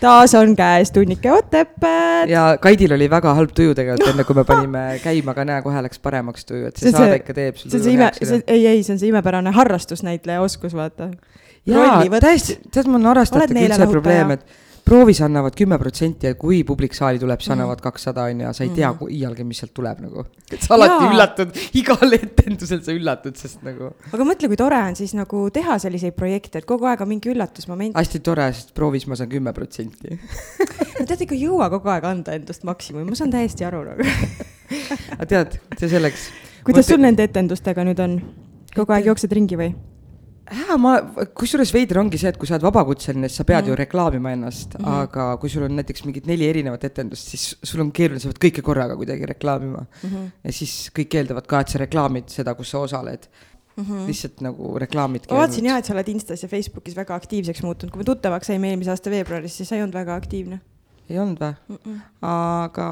taas on käes tunnike Otepääd. ja Kaidil oli väga halb tuju tegelikult enne, kui me panime käima, aga näe, kohe läks paremaks tuju, et see, see saade ikka teeb sul see on see ime, see, ei, ei, see on see imepärane harrastusnäitleja oskus, vaata. jaa, täiesti, tead, mul on harrastajatega üldse probleem, et proovis annavad kümme protsenti ja kui publik saali tuleb, siis annavad kakssada on ju, sa ei tea mm. iialgi, mis sealt tuleb nagu. et sa alati Jaa. üllatud, igal etendusel sa üllatud, sest nagu. aga mõtle, kui tore on siis nagu teha selliseid projekte, et kogu aeg on mingi üllatusmoment. hästi tore, sest proovis ma saan kümme protsenti no tead, ikka ei jõua kogu aeg anda endast maksimumi, ma saan täiesti aru nagu aga tead, see selleks. kuidas sul nende etendustega nüüd on? kogu aeg jooksed ringi või? Jaa, ma, kusjuures veider ongi see, et kui sa oled vabakutseline, siis sa pead mm. ju reklaamima ennast mm, -hmm. aga kui sul on näiteks mingid neli erinevat etendust, siis sul on keeruline, sa pead kõike korraga kuidagi reklaamima mm. -hmm. ja siis kõik eeldavad ka, et sa reklaamid seda, kus sa osaled mm. -hmm. lihtsalt nagu reklaamidki. ma vaatasin jah, et sa oled Instas ja Facebookis väga aktiivseks muutunud, kui me tuttavaks saime eelmise aasta veebruaris, siis sa ei olnud väga aktiivne ei olnud või mm? -mm. aga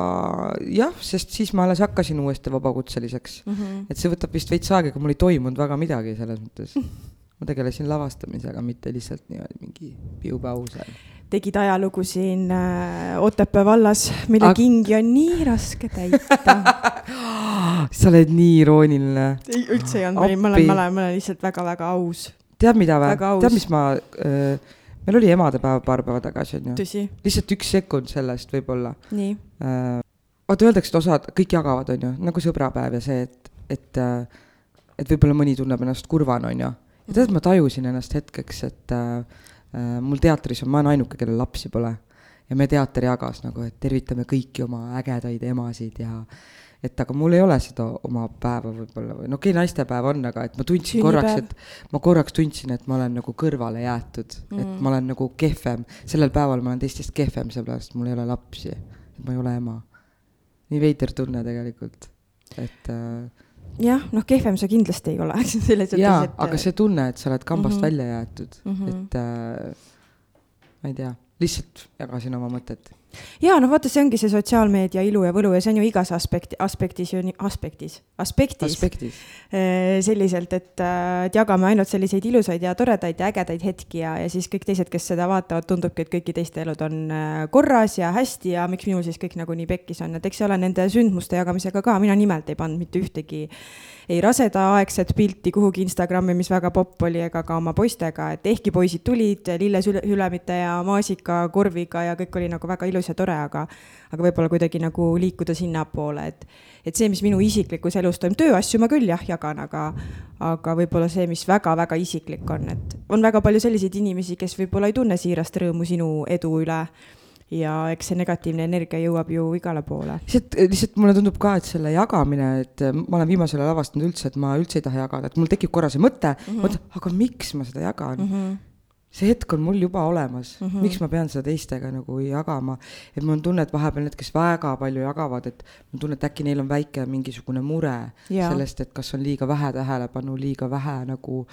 jah, sest siis ma alles hakkasin uuesti vabakutseliseks mm. -hmm. et see võtab vist veits aega, aga mul ei toimunud väga midagi selles mõttes ma tegelesin lavastamisega, mitte lihtsalt niimoodi mingi piu-pau seal. tegid ajalugu siin äh, Otepää vallas, mille Ag... kingi on nii raske täita sa oled nii irooniline. ei, üldse ei olnud, ma olen, ma olen, ma olen lihtsalt väga-väga aus. tead mida või? tead, mis ma äh,, meil oli emadepäev paar päeva tagasi, onju. lihtsalt üks sekund sellest võib-olla. nii äh,. vaata, öeldakse, et osad, kõik jagavad, onju, nagu sõbrapäev ja see, et, et äh, et võib-olla mõni tunneb ennast kurvana, onju ja tead, ma tajusin ennast hetkeks, et äh, äh, mul teatris on, ma olen ainuke, kellel lapsi pole. ja meie teater jagas nagu, et tervitame kõiki oma ägedaid emasid ja et aga mul ei ole seda oma päeva võib-olla või no okei okay,, naistepäev on, aga et ma tundsin Sünnipäev. korraks, et ma korraks tundsin, et ma olen nagu kõrvale jäetud mm., et ma olen nagu kehvem, sellel päeval ma olen teistest kehvem, sellepärast mul ei ole lapsi, ma ei ole ema. nii veider tunne tegelikult, et äh, jah, noh, kehvem sa kindlasti ei ole selles suhtes, et. aga see tunne, et sa oled kambast mm -hmm. välja jäetud mm, -hmm. et äh, ma ei tea, lihtsalt jagasin oma mõtet ja noh, vaata, see ongi see sotsiaalmeedia ilu ja võlu ja see on ju igas aspekti, aspektis aspektis, aspektis, aspektis. Äh, selliselt, et, äh, et jagame ainult selliseid ilusaid ja toredaid ja ägedaid hetki ja, ja siis kõik teised, kes seda vaatavad, tundubki, et kõigi teiste elud on korras ja hästi ja miks minul siis kõik nagu nii pekkis on, et eks see ole nende sündmuste jagamisega ka, mina nimelt ei pannud mitte ühtegi ei rasedaaegset pilti kuhugi Instagrami, mis väga popp oli, ega ka oma poistega, et ehkki poisid tulid lillesülemite ja maasikakorviga ja kõik oli nagu väga ilus ja tore, aga aga võib-olla kuidagi nagu liikuda sinnapoole, et et see, mis minu isiklikus elus toimub, tööasju ma küll jah, jagan, aga aga võib-olla see, mis väga-väga isiklik on, et on väga palju selliseid inimesi, kes võib-olla ei tunne siirast rõõmu sinu edu üle ja eks see negatiivne energia jõuab ju igale poole. lihtsalt, lihtsalt mulle tundub ka, et selle jagamine, et ma olen viimasel ajal avastanud üldse, et ma üldse ei taha jagada, et mul tekib korra see mõte mm, -hmm. aga miks ma seda jagan mm. -hmm see hetk on mul juba olemas mm, -hmm. miks ma pean seda teistega nagu jagama, et mul on tunne, et vahepeal need, kes väga palju jagavad, et mul on tunne, et äkki neil on väike mingisugune mure ja. sellest, et kas on liiga vähe tähelepanu, liiga vähe nagu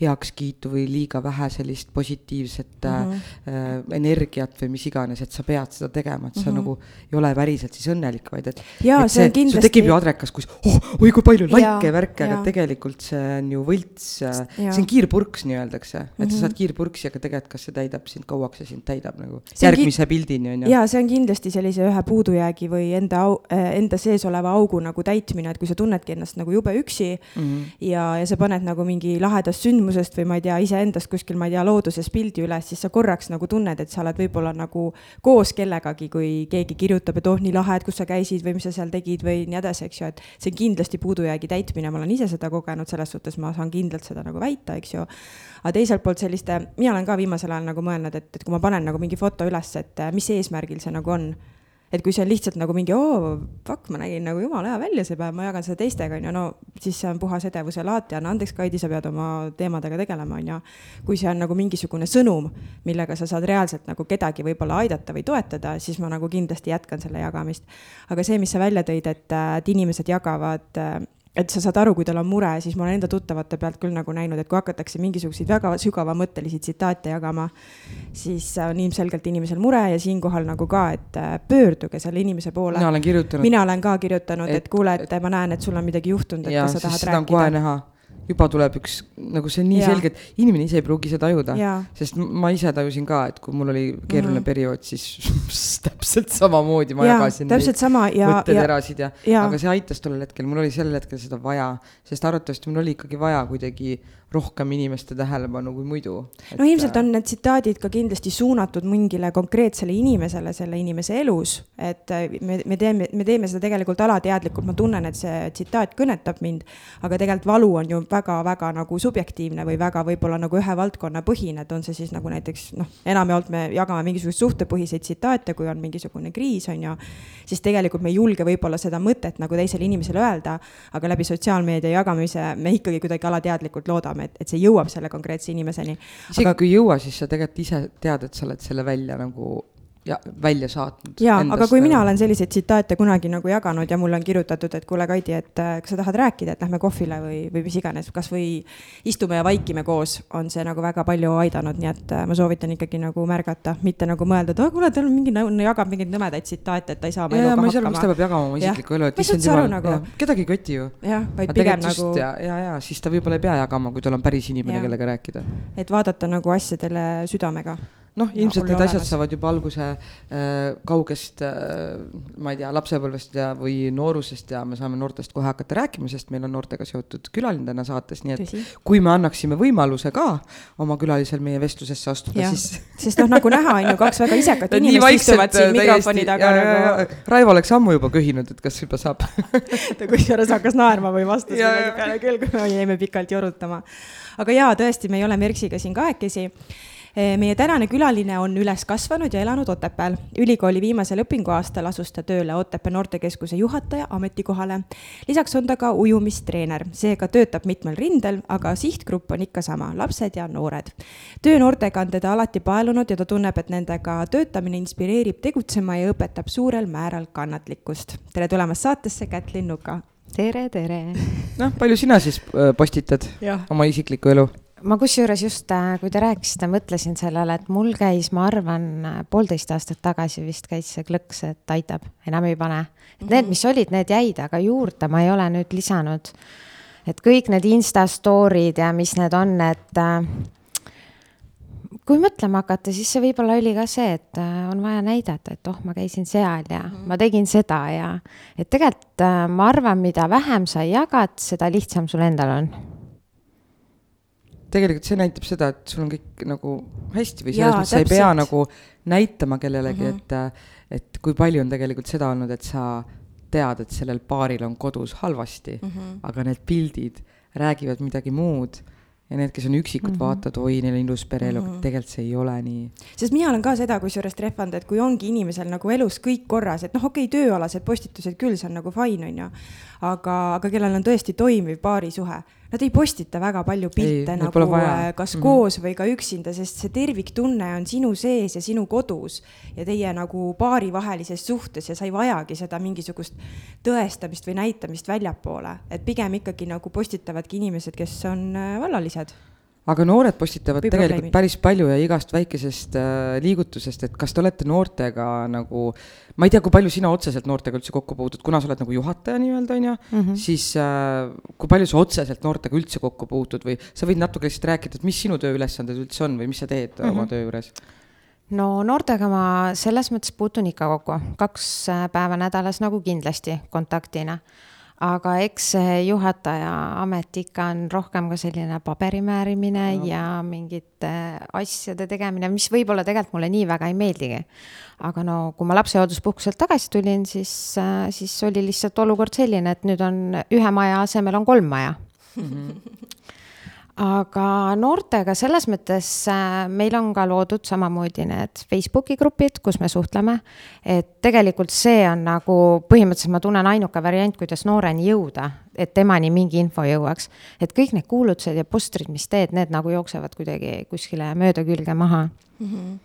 heakskiitu või liiga vähe sellist positiivset mm -hmm. äh, energiat või mis iganes, et sa pead seda tegema, et sa mm -hmm. nagu ei ole päriselt siis õnnelik, vaid et. jaa, see on kindlasti. tekib ju adrekas, kus oh, oi kui palju likee ja värke, aga tegelikult see on ju võlts, see on kiirpurks, nii öeldakse, et mm -hmm. sa saad kiirpurksi aga tegelikult, kas see täidab sind, kauaks see sind täidab nagu järgmise pildini on ju. ja see on kindlasti sellise ühe puudujäägi või enda au, äh, enda sees oleva augu nagu täitmine, et kui sa tunnedki ennast nagu jube üksi mm -hmm. ja, ja sa paned nagu mingi lahedast sündmusest või ma ei tea, iseendast kuskil, ma ei tea, looduses pildi üles, siis sa korraks nagu tunned, et sa oled võib-olla nagu koos kellegagi, kui keegi kirjutab, et oh, nii lahe, et kus sa käisid või mis sa seal tegid või nii edasi, eks ju, et see on kindlasti puudujäägi täitmine, ma olen ise seda kogenud, selles suhtes ma saan kindlalt seda nagu väita, eks ju aga teiselt poolt selliste, mina olen ka viimasel ajal nagu mõelnud, et, et kui ma panen nagu mingi foto üles, et mis eesmärgil see nagu on et kui see on lihtsalt nagu mingi oo, fuck, ma nägin nagu jumala hea välja see päev, ma jagan seda teistega, on ju, no siis see on puhas edevuse laat ja anna andeks, Kaidi, sa pead oma teemadega tegelema, on ju. kui see on nagu mingisugune sõnum, millega sa saad reaalselt nagu kedagi võib-olla aidata või toetada, siis ma nagu kindlasti jätkan selle jagamist. aga see, mis sa välja tõid, et, et inimesed jagavad et sa saad aru, kui tal on mure, siis ma olen enda tuttavate pealt küll nagu näinud, et kui hakatakse mingisuguseid väga sügavamõttelisi tsitaate jagama, siis on ilmselgelt inimesel mure ja siinkohal nagu ka, et äh, pöörduge selle inimese poole. mina olen kirjutanud. mina olen ka kirjutanud, et kuule, et ma näen, et sul on midagi juhtunud, et kas sa tahad rääkida. kohe näha juba tuleb üks, nagu see on nii ja. selge, et inimene ise ei pruugi seda tajuda. sest ma ise tajusin ka, et kui mul oli keeruline mm -hmm. periood, siis täpselt samamoodi ma ja, jagasin täpselt sama ja, mõtteterasid ja, ja, ja, aga see aitas tollel hetkel, mul oli sel hetkel seda vaja, sest arvatavasti mul oli ikkagi vaja kuidagi rohkem inimeste tähelepanu kui muidu. no ilmselt on need tsitaadid ka kindlasti suunatud mingile konkreetsele inimesele selle inimese elus, et äh, me, me teeme, me teeme seda tegelikult alateadlikult, ma tunnen, et see tsitaat kõnetab mind, aga tegelikult valu on ju väga-väga nagu subjektiivne või väga võib-olla nagu ühe valdkonna põhine, et on see siis nagu näiteks noh, enamjaolt me jagame mingisuguseid suhtepõhiseid tsitaate, kui on mingisugune kriis, on ju, siis tegelikult me ei julge võib-olla seda mõtet nagu teisele inimesele öelda, aga läbi sotsiaalmeedia jagamise me ikkagi kuidagi alateadlikult loodame, loodame, et, et see jõuab selle konkreetse inimeseni. isegi aga... kui ei jõua, siis sa tegelikult ise tead, et sa oled selle välja nagu ja välja saatnud. ja, aga kui mina olen selliseid tsitaate kunagi nagu jaganud ja mulle on kirjutatud, et kuule, Kaidi, et äh, kas sa tahad rääkida, et lähme kohvile või, või mis iganes, kasvõi istume ja vaikime koos, on see nagu väga palju aidanud, nii et äh, ma soovitan ikkagi nagu märgata, mitte nagu mõelda, et oh, kuule, tal on mingi, jagab mingeid nõmedaid tsitaate, et ta ei saa oma eluga hakkama. ma ei saa aru, miks ta peab jagama oma isiklikku elu, et issand jumal nagu..., kedagi ei koti ju. jah, vaid pigem nagu. ja, ja, ja siis ta võib-olla ei pea jagama, kui tal on päris inimene, kellega rääkida. et vaadata nagu asjadele südamega noh, ilmselt need asjad olemas. saavad juba alguse äh, kaugest äh,, ma ei tea, lapsepõlvest ja, või noorusest ja me saame noortest kohe hakata rääkima, sest meil on noortega seotud külaline täna saates, nii et Tõsi. kui me annaksime võimaluse ka oma külalisel meie vestlusesse astuda, siis. sest noh, nagu näha, on ju kaks väga isekat inimest istuvad siin mikrofoni taga nagu. Raivo oleks ammu juba köhinud, et kas juba saab ta kusjuures hakkas naerma või vastas midagi peale küll, kui me jäime pikalt jorutama. aga jaa, tõesti, me ei ole Merksiga siin kahekesi meie tänane külaline on üles kasvanud ja elanud Otepääl. ülikooli viimasel õpinguaastal asus ta tööle Otepää noortekeskuse juhataja ametikohale. lisaks on ta ka ujumistreener, seega töötab mitmel rindel, aga sihtgrupp on ikka sama, lapsed ja noored. töö noortega on teda alati paelunud ja ta tunneb, et nendega töötamine inspireerib tegutsema ja õpetab suurel määral kannatlikkust. tere tulemast saatesse, Kätlin Nuka tere, tere. noh, palju sina siis äh, postitad ja. oma isiklikku elu? Ma kusjuures just, äh, kui te rääkisite, mõtlesin sellele, et mul käis, ma arvan, poolteist aastat tagasi vist käis see klõks, et aitab, enam ei pane. et need, mis olid, need jäid, aga juurde ma ei ole nüüd lisanud. et kõik need Insta story'd ja mis need on, et äh, kui mõtlema hakata, siis see võib-olla oli ka see, et äh, on vaja näidata, et oh, ma käisin seal ja mm -hmm. ma tegin seda ja et tegelikult ma arvan, mida vähem sa jagad, seda lihtsam sul endal on tegelikult see näitab seda, et sul on kõik nagu hästi või selles mõttes sa ei pea nagu näitama kellelegi mm, -hmm. et, et kui palju on tegelikult seda olnud, et sa tead, et sellel paaril on kodus halvasti mm, -hmm. aga need pildid räägivad midagi muud ja need, kes on üksikud mm, -hmm. vaatavad, oi, neil on ilus pereelu mm, -hmm. tegelikult see ei ole nii. sest mina olen ka seda kusjuures trehvanud, et kui ongi inimesel nagu elus kõik korras, et noh, okei okay,, tööalased postitused küll, see on nagu fine, on ju, aga, aga kellel on tõesti toimiv paarisuhe nad ei postita väga palju pilte ei, nagu äh, kas mm -hmm. koos või ka üksinda, sest see terviktunne on sinu sees ja sinu kodus ja teie nagu paarivahelises suhtes ja sa ei vajagi seda mingisugust tõestamist või näitamist väljapoole, et pigem ikkagi nagu postitavadki inimesed, kes on äh, vallalised aga noored postitavad Või tegelikult probleemid. päris palju ja igast väikesest äh, liigutusest, et kas te olete noortega nagu, ma ei tea, kui palju sina otseselt noortega üldse kokku puutud, kuna sa oled nagu juhataja nii-öelda, on ju, mhm. siis äh, kui palju sa otseselt noortega üldse kokku puutud või sa võid natuke lihtsalt rääkida, et mis sinu tööülesanded üldse on või mis sa teed mm -hmm. oma töö juures? no noortega ma selles mõttes puutun ikka kokku, kaks äh, päeva nädalas nagu kindlasti kontaktina aga eks see juhataja amet ikka on rohkem ka selline paberimäärimine no. ja mingite asjade tegemine, mis võib-olla tegelikult mulle nii väga ei meeldigi. aga no kui ma lapsehoolduspuhkuselt tagasi tulin, siis, siis oli lihtsalt olukord selline, et nüüd on ühe maja asemel on kolm maja mm. -hmm aga noortega selles mõttes äh, meil on ka loodud samamoodi need Facebooki grupid, kus me suhtleme. et tegelikult see on nagu põhimõtteliselt ma tunnen ainuke variant, kuidas nooreni jõuda, et temani mingi info jõuaks. et kõik need kuulutused ja postrid, mis teed, need nagu jooksevad kuidagi kuskile mööda külge maha mm. -hmm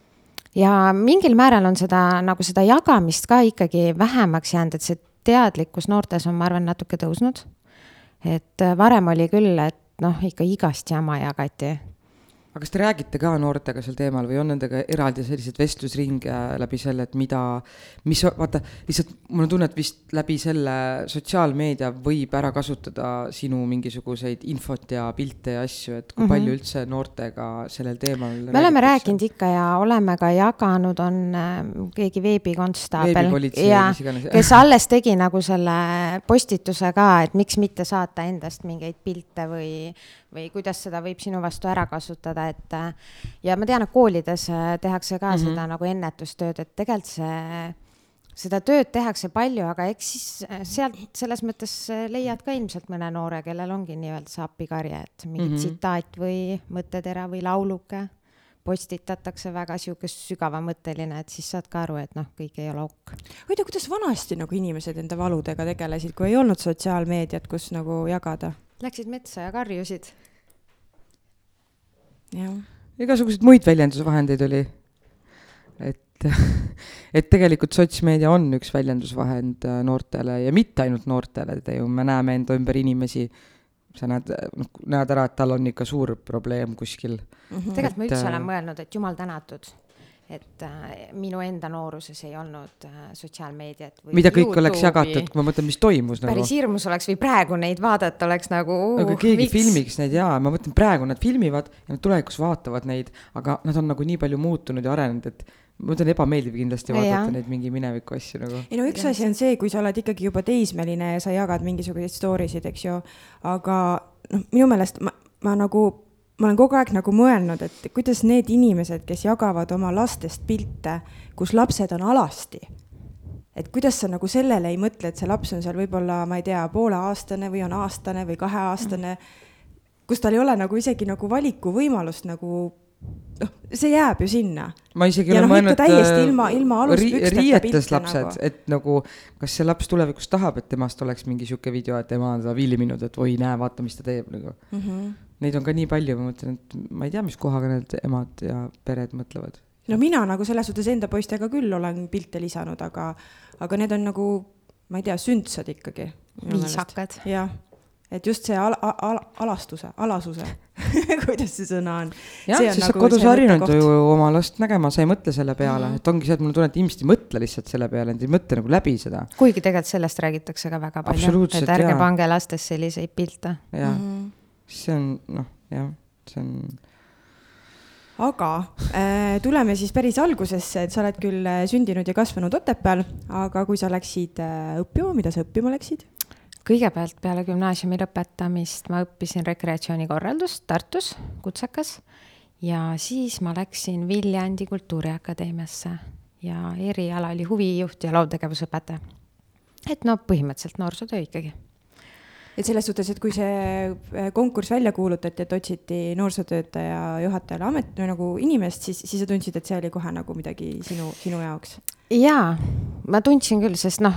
ja mingil määral on seda nagu seda jagamist ka ikkagi vähemaks jäänud, et see teadlikkus noortes on, ma arvan, natuke tõusnud. et varem oli küll, et noh, ikka igast jama jagati aga kas te räägite ka noortega sel teemal või on nendega eraldi selliseid vestlusringe läbi selle, et mida, mis, vaata, lihtsalt mul on tunne, et vist läbi selle sotsiaalmeedia võib ära kasutada sinu mingisuguseid infot ja pilte ja asju, et kui mm -hmm. palju üldse noortega sellel teemal me oleme rääkinud ikka ja oleme ka jaganud, on äh, keegi veebikonstaabel, ja kes alles tegi nagu selle postituse ka, et miks mitte saata endast mingeid pilte või või kuidas seda võib sinu vastu ära kasutada, et ja ma tean, et koolides äh, tehakse ka mm -hmm. seda nagu ennetustööd, et tegelikult see, seda tööd tehakse palju, aga eks siis äh, sealt selles mõttes äh, leiad ka ilmselt mõne noore, kellel ongi nii-öelda see appikarje, et mingi mm -hmm. tsitaat või mõttetera või lauluke postitatakse väga sihuke sügavamõtteline, et siis saad ka aru, et noh, kõik ei ole ok. huvitav, kuidas vanasti nagu inimesed enda valudega tegelesid, kui ei olnud sotsiaalmeediat, kus nagu jagada? Läksid metsa ja karjusid igasuguseid muid väljendusvahendeid oli. et, et tegelikult sotsmeedia on üks väljendusvahend äh, noortele ja mitte ainult noortele, te ju, me näeme enda ümber inimesi, sa näed, noh, näed ära, et tal on ikka suur probleem kuskil mm. -hmm. tegelikult ma üldse äh, olen mõelnud, et jumal tänatud et äh, minu enda nooruses ei olnud äh, sotsiaalmeediat. mida kõik YouTube'i. oleks jagatud, kui ma mõtlen, mis toimus nagu. päris hirmus oleks või praegu neid vaadata oleks nagu uh,. aga keegi miks? filmiks neid jaa, ma mõtlen praegu nad filmivad ja nad tulevikus vaatavad neid, aga nad on nagu nii palju muutunud ja arenenud, et ma mõtlen, ebameeldiv kindlasti vaadata ja. neid mingi mineviku asju nagu. ei no üks asi on see, kui sa oled ikkagi juba teismeline ja sa jagad mingisuguseid story sid, eks ju, aga noh, minu meelest ma, ma nagu ma olen kogu aeg nagu mõelnud, et kuidas need inimesed, kes jagavad oma lastest pilte, kus lapsed on alasti, et kuidas sa nagu sellele ei mõtle, et see laps on seal võib-olla, ma ei tea, pooleaastane või on aastane või kaheaastane, kus tal ei ole nagu isegi nagu valikuvõimalust nagu noh, see jääb ju sinna. ma isegi olen no, mõelnud täiesti äh, ilma, ilma ri riietes lapsed nagu., et nagu kas see laps tulevikus tahab, et temast oleks mingi sihuke video, et ema on teda viilinud, et oi, näe, vaata, mis ta teeb nagu mm. -hmm neid on ka nii palju, ma mõtlen, et ma ei tea, mis kohaga need emad ja pered mõtlevad. no mina nagu selles suhtes enda poistega küll olen pilte lisanud, aga, aga need on nagu, ma ei tea, sündsad ikkagi. viisakad. jah, et just see al-, al-, alastuse, alasuse kuidas see sõna on? jah, siis sa nagu kodus harjunud ju oma last nägema, sa ei mõtle selle peale mm, -hmm. et ongi see, et mul on tunne, et inimesed ei mõtle lihtsalt selle peale, nad ei mõtle nagu läbi seda. kuigi tegelikult sellest räägitakse ka väga palju, et ärge jah. pange lastest selliseid pilte. jah mm -hmm see on noh, jah, see on. aga äh, tuleme siis päris algusesse, et sa oled küll äh, sündinud ja kasvanud Otepääl, aga kui sa läksid äh, õppima, mida sa õppima läksid? Kõigepealt peale gümnaasiumi lõpetamist ma õppisin rekreatsioonikorraldust Tartus, kutsekas, ja siis ma läksin Viljandi Kultuuriakadeemiasse ja eriala oli huvijuht ja laultegevusõpetaja. et no põhimõtteliselt noorsootöö ikkagi et selles suhtes, et kui see äh, konkurss välja kuulutati, et otsiti noorsootöötaja juhatajale amet või nagu inimest, siis, siis sa tundsid, et see oli kohe nagu midagi sinu, sinu jaoks? jaa, ma tundsin küll, sest noh,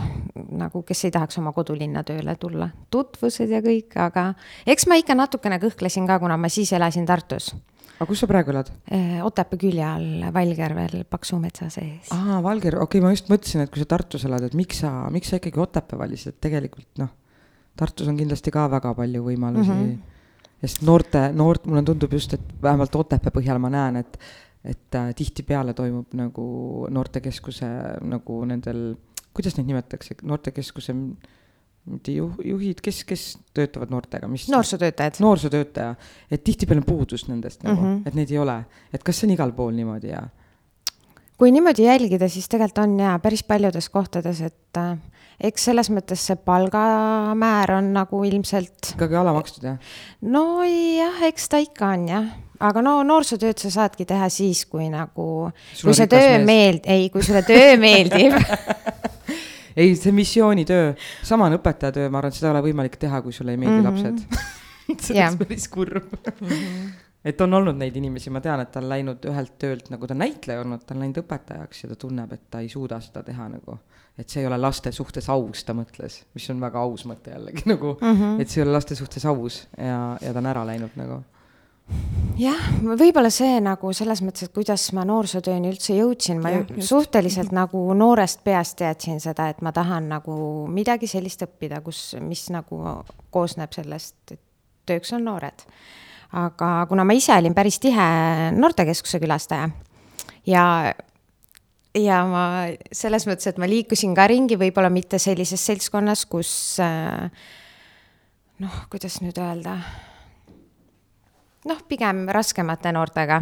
nagu kes ei tahaks oma kodulinna tööle tulla, tutvused ja kõik, aga eks ma ikka natukene kõhklesin ka, kuna ma siis elasin Tartus aga kus sa praegu elad? Äh, Otepää külje all, Valgervel, Paksu metsa sees. aa, Valger, okei okay,, ma just mõtlesin, et kui sa Tartus elad, et miks sa, miks sa ikkagi Otepää valisid, et tegelikult noh Tartus on kindlasti ka väga palju võimalusi mm. -hmm. sest noorte, noort, mulle tundub just, et vähemalt Otepää põhjal ma näen, et, et äh, tihtipeale toimub nagu noortekeskuse nagu nendel, kuidas neid nimetatakse, noortekeskuse mitte juh-, juhid, kes, kes töötavad noortega, mis noorsootöötajad. noorsootöötaja, et tihtipeale on puudus nendest nagu mm, -hmm. et neid ei ole, et kas see on igal pool niimoodi ja? Kui niimoodi jälgida, siis tegelikult on jaa, päris paljudes kohtades, et äh, eks selles mõttes see palgamäär on nagu ilmselt. ikkagi alamakstud jah? nojah, eks ta ikka on jah, aga no noorsootööd sa saadki teha siis, kui nagu, kui see töö meeld-, ei, kui sulle töö meeldib ei, see missioonitöö, sama on õpetajatöö, ma arvan, et seda ei ole võimalik teha, kui sulle ei meeldi mm -hmm. lapsed see oleks päris kurb et on olnud neid inimesi, ma tean, et ta on läinud ühelt töölt nagu ta on näitleja olnud, ta on läinud õpetajaks ja ta tunneb, et ta ei suuda seda teha nagu. et see ei ole laste suhtes aus, ta mõtles, mis on väga aus mõte jällegi nagu mm, -hmm. et see ei ole laste suhtes aus ja, ja ta on ära läinud nagu. jah, võib-olla see nagu selles mõttes, et kuidas ma noorsootööni üldse jõudsin, ma just. suhteliselt nagu noorest peast teadsin seda, et ma tahan nagu midagi sellist õppida, kus, mis nagu koosneb sellest, et tööks on noored. Aga kuna ma ise olin päris tihe noortekeskuse külastaja ja ja ma selles mõttes, et ma liikusin ka ringi, võib-olla mitte sellises seltskonnas, kus noh, kuidas nüüd öelda, noh, pigem raskemate noortega.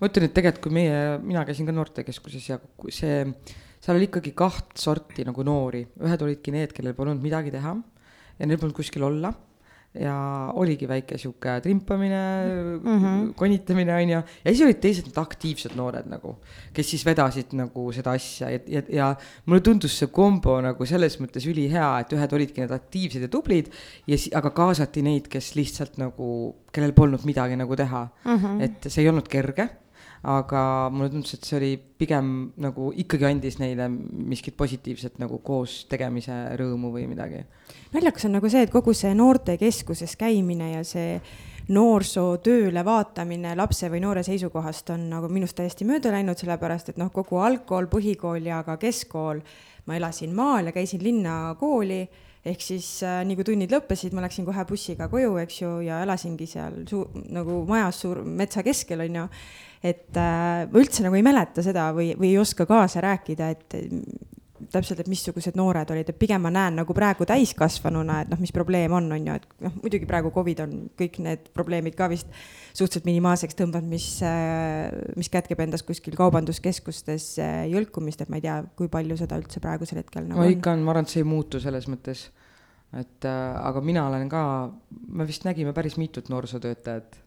Ma ütlen, et tegelikult kui meie, mina käisin ka noortekeskuses ja kui see, seal oli ikkagi kaht sorti nagu noori, ühed olidki need, kellel polnud midagi teha ja neil polnud kuskil olla ja oligi väike sihuke trimpamine mm, -hmm. konitamine onju, ja siis olid teised aktiivsed noored nagu, kes siis vedasid nagu seda asja ja, ja, ja mulle tundus see kombo nagu selles mõttes ülihea, et ühed olidki need aktiivsed ja tublid ja si-, aga kaasati neid, kes lihtsalt nagu, kellel polnud midagi nagu teha mm. -hmm. et see ei olnud kerge aga mulle tundus, et see oli pigem nagu ikkagi andis neile miskit positiivset nagu koos tegemise rõõmu või midagi. naljakas on nagu see, et kogu see noortekeskuses käimine ja see noorsootööle vaatamine lapse või noore seisukohast on nagu minust täiesti mööda läinud, sellepärast et noh, kogu algkool, põhikool ja ka keskkool, ma elasin maal ja käisin linnakooli, ehk siis äh, nii kui tunnid lõppesid, ma läksin kohe bussiga koju, eks ju, ja elasingi seal suu-, nagu majas suur metsa keskel, on ju et äh, ma üldse nagu ei mäleta seda või, või ei oska kaasa rääkida, et mm, täpselt, et missugused noored olid, et pigem ma näen nagu praegu täiskasvanuna, et noh, mis probleem on, on ju, et noh, muidugi praegu Covid on kõik need probleemid ka vist suhteliselt minimaalseks tõmbanud, mis, mis kätkeb endas kuskil kaubanduskeskustes äh, jõlkumist, et ma ei tea, kui palju seda üldse praegusel hetkel nagu no on. ikka on, ma arvan, et see ei muutu selles mõttes, et äh, aga mina olen ka, me vist nägime päris mitut noorsootöötajat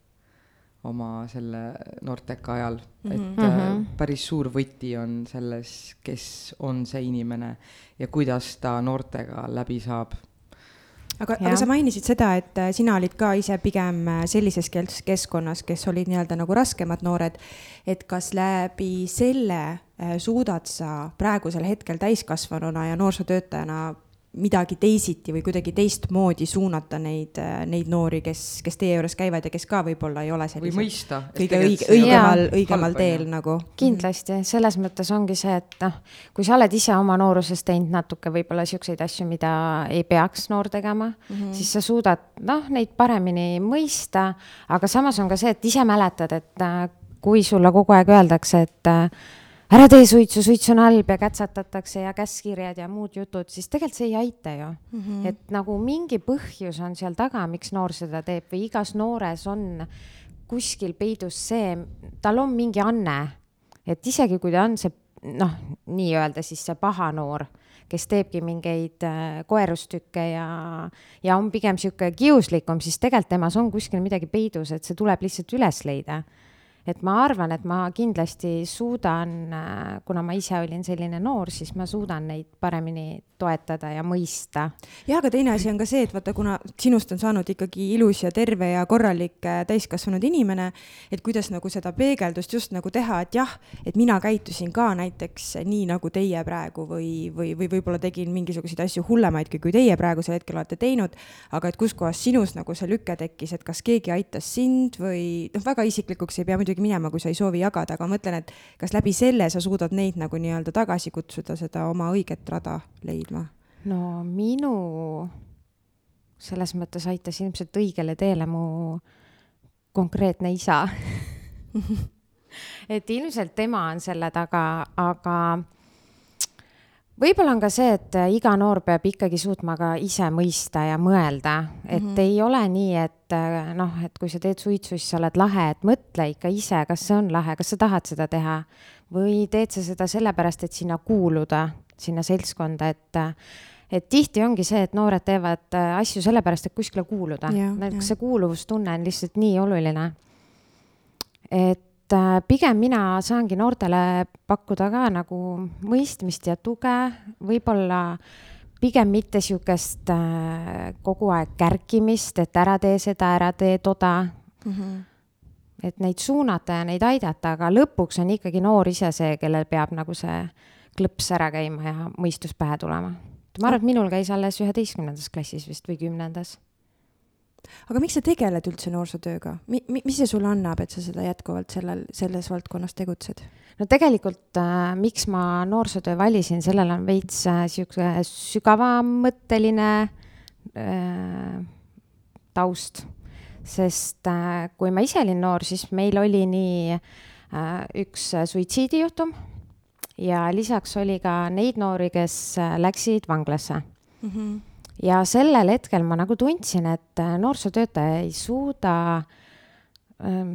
oma selle noorteka ajal mm, -hmm. et äh, päris suur võti on selles, kes on see inimene ja kuidas ta noortega läbi saab aga, aga sa mainisid seda, et äh, sina olid ka ise pigem äh, sellises kes- keskkonnas, kes olid nii-öelda nagu raskemad noored. et kas läbi selle suudad sa praegusel hetkel täiskasvanuna ja noorsootöötajana midagi teisiti või kuidagi teistmoodi suunata neid, neid noori, kes, kes teie juures käivad ja kes ka võib-olla ei ole või sellised mõista. kõige õige, õigemal, õigemal teel nagu. kindlasti, selles mõttes ongi see, et noh, kui sa oled ise oma nooruses teinud natuke võib-olla siukseid asju, mida ei peaks noor tegema mm, -hmm. siis sa suudad noh, neid paremini mõista, aga samas on ka see, et ise mäletad, et äh, kui sulle kogu aeg öeldakse, et äh, ära tee suitsu, suits on halb ja kätsatatakse ja käskkirjad ja muud jutud, siis tegelikult see ei aita ju mm. -hmm. et nagu mingi põhjus on seal taga, miks noor seda teeb või igas noores on kuskil peidus see, tal on mingi anne, et isegi kui ta on see noh, nii-öelda siis see paha noor, kes teebki mingeid äh, koerustükke ja, ja on pigem sihuke kiuslikum, siis tegelikult temas on kuskil midagi peidus, et see tuleb lihtsalt üles leida et ma arvan, et ma kindlasti suudan, kuna ma ise olin selline noor, siis ma suudan neid paremini toetada ja mõista. ja aga teine asi on ka see, et vaata, kuna sinust on saanud ikkagi ilus ja terve ja korralik äh, täiskasvanud inimene, et kuidas nagu seda peegeldust just nagu teha, et jah, et mina käitusin ka näiteks nii nagu teie praegu või, või, või võib-olla tegin mingisuguseid asju hullemaidki, kui teie praegusel hetkel olete teinud, aga et kuskohast sinus nagu see lüke tekkis, et kas keegi aitas sind või noh, väga isiklikuks ei pea muidugi minema, kui sa ei soovi jagada, aga ma mõtlen, et kas läbi selle sa suudad neid nagu nii-öelda tagasi kutsuda, seda oma õiget rada leidma? no minu selles mõttes aitas ilmselt õigele teele mu konkreetne isa. et ilmselt tema on selle taga, aga võib-olla on ka see, et iga noor peab ikkagi suutma ka ise mõista ja mõelda, et mm -hmm. ei ole nii, et äh, noh, et kui sa teed suitsu, siis sa oled lahe, et mõtle ikka ise, kas see on lahe, kas sa tahad seda teha või teed sa seda sellepärast, et sinna kuuluda, sinna seltskonda, et et tihti ongi see, et noored teevad äh, asju sellepärast, et kuskile kuuluda. See kuuluvustunne on lihtsalt nii oluline. et äh, pigem mina saangi noortele pakkuda ka nagu mõistmist ja tuge, võib-olla pigem mitte sihukest äh, kogu aeg kärkimist, et ära tee seda, ära tee toda mm. -hmm. et neid suunata ja neid aidata, aga lõpuks on ikkagi noor ise see, kellel peab nagu see klõps ära käima ja mõistus pähe tulema. ma arvan, et minul käis alles üheteistkümnendas klassis vist või kümnendas aga miks sa tegeled üldse noorsootööga mi-, mi-, mis see sulle annab, et sa seda jätkuvalt sellel, selles valdkonnas tegutsed? no tegelikult äh,, miks ma noorsootöö valisin, sellel on veits äh, sihuke sügavamõtteline äh, taust. sest äh, kui ma ise olin noor, siis meil oli nii äh, üks suitsiidijuhtum ja lisaks oli ka neid noori, kes äh, läksid vanglasse mm. -hmm ja sellel hetkel ma nagu tundsin, et äh, noorsootöötaja ei suuda ähm,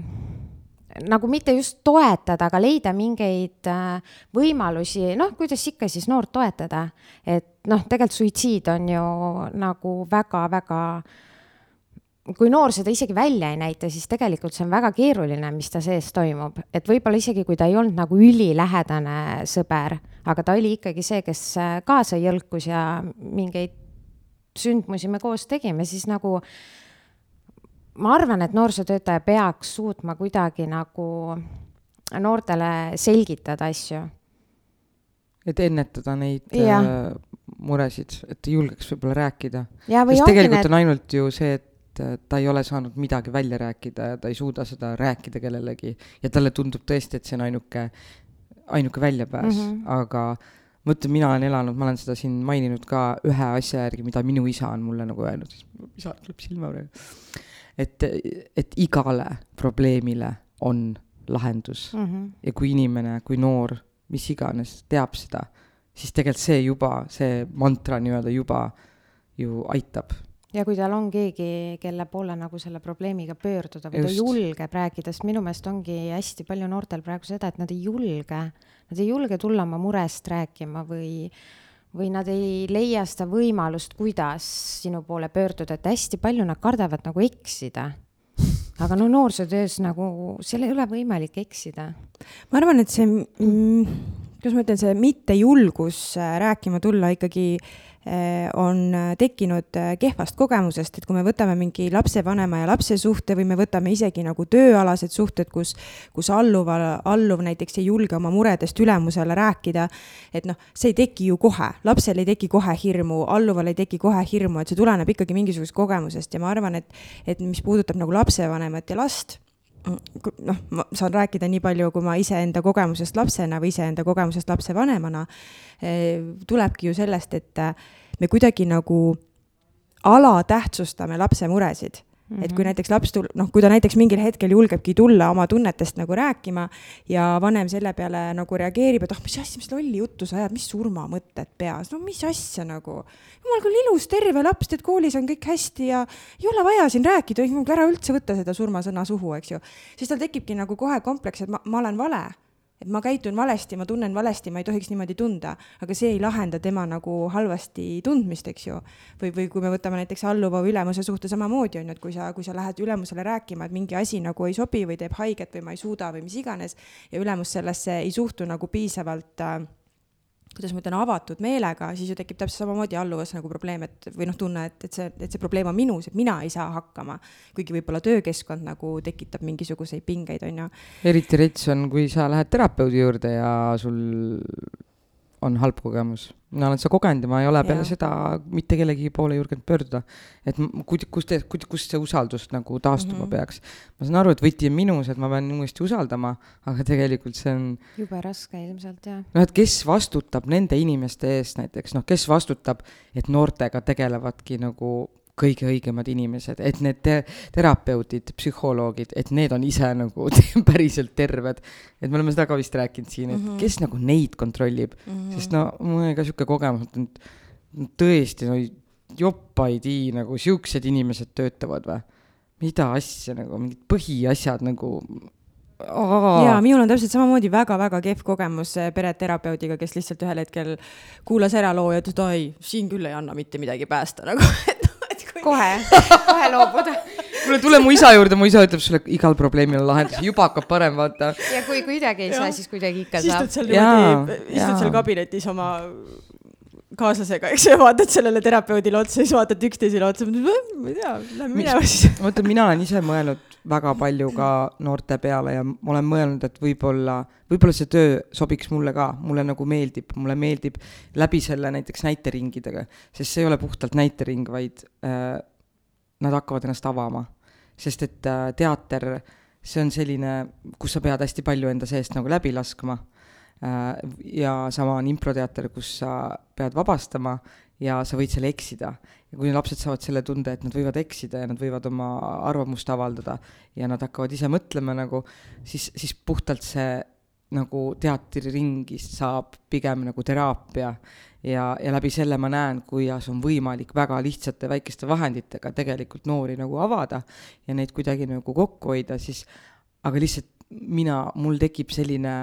nagu mitte just toetada, aga leida mingeid äh, võimalusi, noh, kuidas ikka siis noort toetada. et noh, tegelikult suitsiid on ju nagu väga-väga, kui noor seda isegi välja ei näita, siis tegelikult see on väga keeruline, mis ta sees toimub. et võib-olla isegi, kui ta ei olnud nagu ülilähedane sõber, aga ta oli ikkagi see, kes äh, kaasa jõlkus ja mingeid sündmusi me koos tegime, siis nagu ma arvan, et noorsootöötaja peaks suutma kuidagi nagu noortele selgitada asju. et ennetada neid ja. äh, muresid, et julgeks võib-olla rääkida. sest tegelikult need... on ainult ju see, et ta ei ole saanud midagi välja rääkida ja ta ei suuda seda rääkida kellelegi ja talle tundub tõesti, et see on ainuke, ainuke väljapääs mm, -hmm. aga ma ütlen, mina olen elanud, ma olen seda siin maininud ka ühe asja järgi, mida minu isa on mulle nagu öelnud, isa tuleb silma praegu. et, et igale probleemile on lahendus mm -hmm. ja kui inimene, kui noor, mis iganes, teab seda, siis tegelikult see juba, see mantra nii-öelda juba ju aitab ja kui tal on keegi, kelle poole nagu selle probleemiga pöörduda või ta julgeb rääkida, sest minu meelest ongi hästi palju noortel praegu seda, et nad ei julge Nad ei julge tulla oma murest rääkima või, või nad ei leia seda võimalust, kuidas sinu poole pöörduda, et hästi palju nad kardavad nagu eksida aga no noorsootöös nagu seal ei ole võimalik eksida. ma arvan, et see mm,, kuidas ma ütlen, see mittejulgus äh, rääkima tulla ikkagi Eh, on eh, tekkinud eh, kehvast kogemusest, et kui me võtame mingi lapsevanema ja lapse suhte või me võtame isegi nagu tööalased suhted, kus, kus alluva, alluv näiteks ei julge oma muredest ülemusele rääkida, et noh, see ei teki ju kohe, lapsel ei teki kohe hirmu, alluval ei teki kohe hirmu, et see tuleneb ikkagi mingisugusest kogemusest. Ja ma arvan, et, et mis puudutab nagu lapsevanemat ja last noh, ma saan rääkida nii palju, kui ma iseenda kogemusest lapsena või iseenda kogemusest lapsevanemana, tulebki ju sellest, et me kuidagi nagu alatähtsustame lapse muresid Mm -hmm. et kui mhm. näiteks laps tul-, noh, kui ta näiteks mingil hetkel julgebki tulla oma tunnetest nagu rääkima ja vanem selle peale nagu reageerib, et ah oh,, mis asja, mis lolli juttu sa ajad, mis surmamõtted peas, no mis asja nagu. jumal küll ilus, terve laps, tead koolis on kõik hästi ja ei ole vaja siin rääkida, ära üldse võtta seda surmasõna suhu, eks ju. siis tal tekibki nagu kohe kompleks, et ma, ma olen vale et ma käitun valesti, ma tunnen valesti, ma ei tohiks niimoodi tunda, aga see ei lahenda tema nagu halvasti tundmist, eks ju. või, või kui me võtame näiteks alluva või ülemuse suhte samamoodi on ju, et kui sa, kui sa lähed ülemusele rääkima, et mingi asi nagu ei sobi või teeb haiget või ma ei suuda või mis iganes ja ülemus sellesse ei suhtu nagu piisavalt äh, kuidas ma ütlen, avatud meelega, siis ju tekib täpselt samamoodi alluvas nagu probleem, et või noh, tunne, et, et see, et see probleem on minus, et mina ei saa hakkama. kuigi võib-olla töökeskkond nagu tekitab mingisuguseid pingeid, on ju. eriti rets on, kui sa lähed terapeudi juurde ja sul on halb kogemus. mina olen seda kogenud ja ma ei ole peale ja. seda mitte kellegi poole julgenud pöörduda. et kus, kus, kus, see usaldus nagu taastuma mm -hmm. peaks. ma saan aru, et võti on minus, et ma pean uuesti usaldama, aga tegelikult see on. jube raske ilmselt, jah. noh, et kes vastutab nende inimeste eest näiteks, noh, kes vastutab, et noortega tegelevadki nagu kõige õigemad inimesed, et need te terapeudid, psühholoogid, et need on ise nagu päriselt terved. et me oleme seda ka vist rääkinud siin, et mm -hmm. kes nagu neid kontrollib mm, -hmm. sest no mul oli ka sihuke kogemus, et tõesti no joppaid ii nagu siuksed inimesed töötavad või? mida asja nagu, mingid põhiasjad nagu Aa. ja minul on täpselt samamoodi väga-väga kehv kogemus pereterapeudiga, kes lihtsalt ühel hetkel kuulas ära loo ja ütles, et oi, siin küll ei anna mitte midagi päästa nagu, et kohe, kohe. Loobuda. kuule, tule mu isa juurde, mu isa ütleb sulle igal probleemil on lahendus, juba hakkab parem, vaata. ja kui kuidagi ei saa, siis kuidagi ikka saab. istud seal niimoodi, istud seal kabinetis oma kaaslasega, eks ju, vaatad sellele terapeudile otsa, siis vaatad üksteisele otsa, ma ei tea, lähme minema siis. vaata, mina olen ise mõelnud väga palju ka noorte peale ja ma olen mõelnud, et võib-olla, võib-olla see töö sobiks mulle ka, mulle nagu meeldib, mulle meeldib läbi selle näiteks näiteringidega, sest see ei ole puhtalt näitering, vaid äh, nad hakkavad ennast avama. sest et äh, teater, see on selline, kus sa pead hästi palju enda seest nagu läbi laskma ja sama on improteater, kus sa pead vabastama ja sa võid seal eksida. ja kui lapsed saavad selle tunde, et nad võivad eksida ja nad võivad oma arvamust avaldada ja nad hakkavad ise mõtlema nagu, siis, siis puhtalt see nagu teatriringist saab pigem nagu teraapia ja, ja läbi selle ma näen, kuidas on võimalik väga lihtsate väikeste vahenditega tegelikult noori nagu avada ja neid kuidagi nagu kokku hoida, siis aga lihtsalt mina, mul tekib selline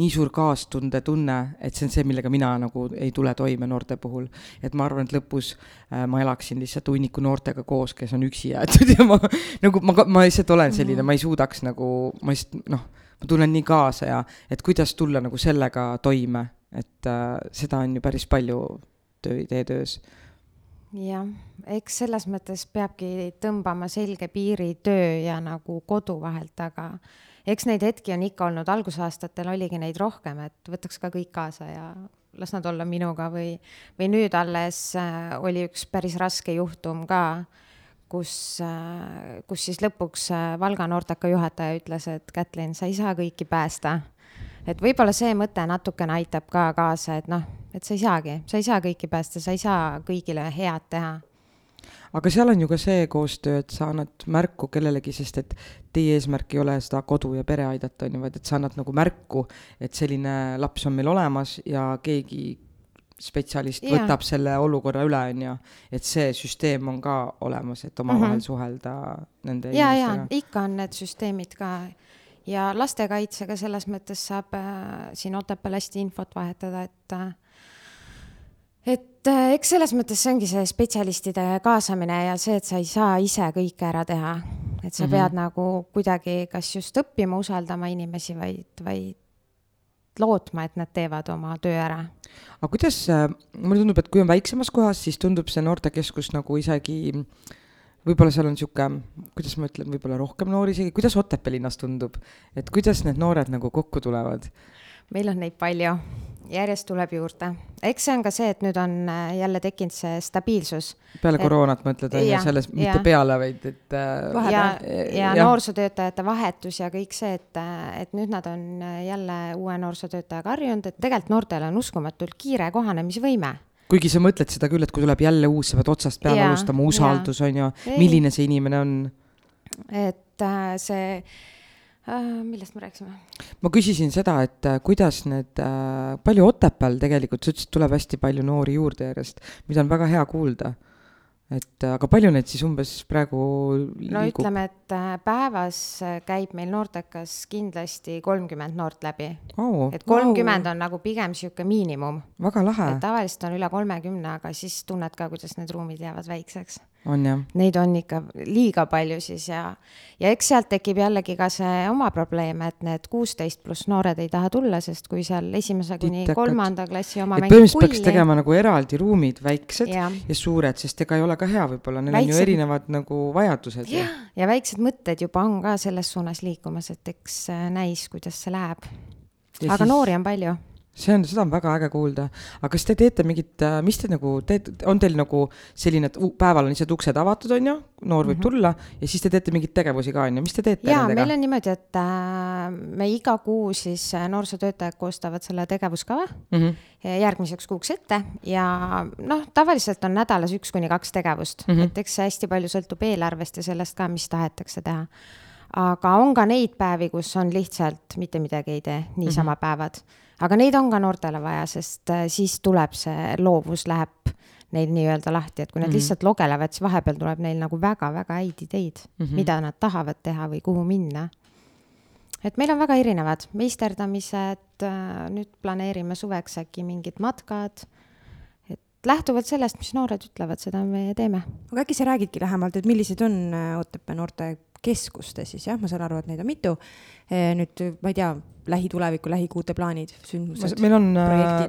nii suur kaastunde tunne, et see on see, millega mina nagu ei tule toime noorte puhul. et ma arvan, et lõpus äh, ma elaksin lihtsalt hunniku noortega koos, kes on üksi jäetud ja ma nagu ma, ma lihtsalt olen selline, ma ei suudaks nagu, ma lihtsalt noh, ma tunnen nii kaasa ja et kuidas tulla nagu sellega toime, et äh, seda on ju päris palju töö, teie töös. jah, eks selles mõttes peabki tõmbama selge piiri töö ja nagu kodu vahelt, aga eks neid hetki on ikka olnud, algusaastatel oligi neid rohkem, et võtaks ka kõik kaasa ja las nad olla minuga või, või nüüd alles äh, oli üks päris raske juhtum ka, kus äh,, kus siis lõpuks äh, Valga noorteka juhataja ütles, et Kätlin, sa ei saa kõiki päästa et võib-olla see mõte natukene aitab ka kaasa, et noh, et sa ei saagi, sa ei saa kõiki päästa, sa ei saa kõigile head teha. Aga seal on ju ka see koostöö, et sa annad märku kellelegi, sest et teie eesmärk ei ole seda kodu ja pere aidata, on ju, vaid et sa annad nagu märku, et selline laps on meil olemas ja keegi spetsialist Jaa. võtab selle olukorra üle, on ju. et see süsteem on ka olemas, et omavahel Mhm. suhelda nende ja, ja inimestega. ikka on need süsteemid ka ja lastekaitsega selles mõttes saab äh, siin Otepääl hästi infot vahetada, et äh, et äh, eks selles mõttes see ongi see spetsialistide kaasamine ja see, et sa ei saa ise kõike ära teha. et sa mm -hmm. pead nagu kuidagi kas just õppima usaldama inimesi, vaid, vaid lootma, et nad teevad oma töö ära aga kuidas, mulle tundub, et kui on väiksemas kohas, siis tundub see noortekeskus nagu isegi võib-olla seal on niisugune, kuidas ma ütlen, võib-olla rohkem noori isegi, kuidas Otepää linnas tundub, et kuidas need noored nagu kokku tulevad? meil on neid palju, järjest tuleb juurde. eks see on ka see, et nüüd on äh, jälle tekkinud see stabiilsus peale Et- koroonat mõtled, on ju, selles, mitte jah. peale, vaid et äh, ja, ja Jah. noorsootöötajate vahetus ja kõik see, et, et nüüd nad on äh, jälle uue noorsootöötajaga harjunud, et tegelikult noortel on uskumatult kiire kohanemisvõime. kuigi sa mõtled seda küll, et kui tuleb jälle uus, sa pead otsast peale alustama, usaldus on ju, milline see inimene on et äh, see äh,, millest me rääkisime? ma küsisin seda, et äh, kuidas need äh,, palju Otepääl tegelikult, sa ütlesid, tuleb hästi palju noori juurde järjest, mida on väga hea kuulda. et äh, aga palju neid siis umbes praegu no liigub? ütleme, et äh, päevas äh, käib meil noortekas kindlasti kolmkümmend noort läbi, oh, et kolmkümmend on nagu pigem niisugune miinimum, väga lahe tavaliselt on üle kolmekümne, aga siis tunned ka, kuidas need ruumid jäävad väikseks neid on ikka liiga palju siis ja, ja eks sealt tekib jällegi ka see oma probleem, et need kuusteist pluss noored ei taha tulla, sest kui seal esimese kuni Titekad. kolmanda klassi oma et põhimõtteliselt peaks tegema nagu eraldi ruumid, väiksed ja, ja, ja suured, sest ega ei ole ka hea võib-olla, neil on ju Väiksed- erinevad nagu vajadused ju. ja väiksed mõtted juba on ka selles suunas liikumas, et eks äh, näis, kuidas see läheb. Ja aga siis- noori on palju. See on, seda on väga äge kuulda. aga kas te teete mingit, mis te nagu teete, on teil nagu selline, et päeval on lihtsalt uksed avatud, on ju, noor võib mm -hmm. tulla ja siis te teete mingeid tegevusi ka, on ju, mis te teete ja nendega meil? on niimoodi, et äh, me iga kuu siis äh, noorsootöötajad koostavad selle tegevuskava Mm -hmm. järgmiseks kuuks ette ja noh, tavaliselt on nädalas üks kuni kaks tegevust mm. -hmm. et eks see hästi palju sõltub eelarvest ja sellest ka, mis tahetakse teha. Aga on ka neid päevi, kus on lihtsalt mitte midagi ei tee, niisama mm -hmm. päevad. aga neid on ka noortele vaja, sest äh, siis tuleb see loovus läheb neil nii-öelda lahti, et kui nad mm. -hmm. lihtsalt logelevad, siis vahepeal tuleb neil nagu väga-väga häid ideid mm. -hmm. mida nad tahavad teha või kuhu minna et meil on väga erinevad meisterdamised, nüüd planeerime suveks äkki mingid matkad. et lähtuvalt sellest, mis noored ütlevad, seda me teeme. aga äkki sa räägidki lähemalt, et millised on äh, Otepää noorte keskuste siis jah, ma saan aru, et neid on mitu. nüüd ma ei tea, lähituleviku, lähikuute plaanid, sündmused. meil on,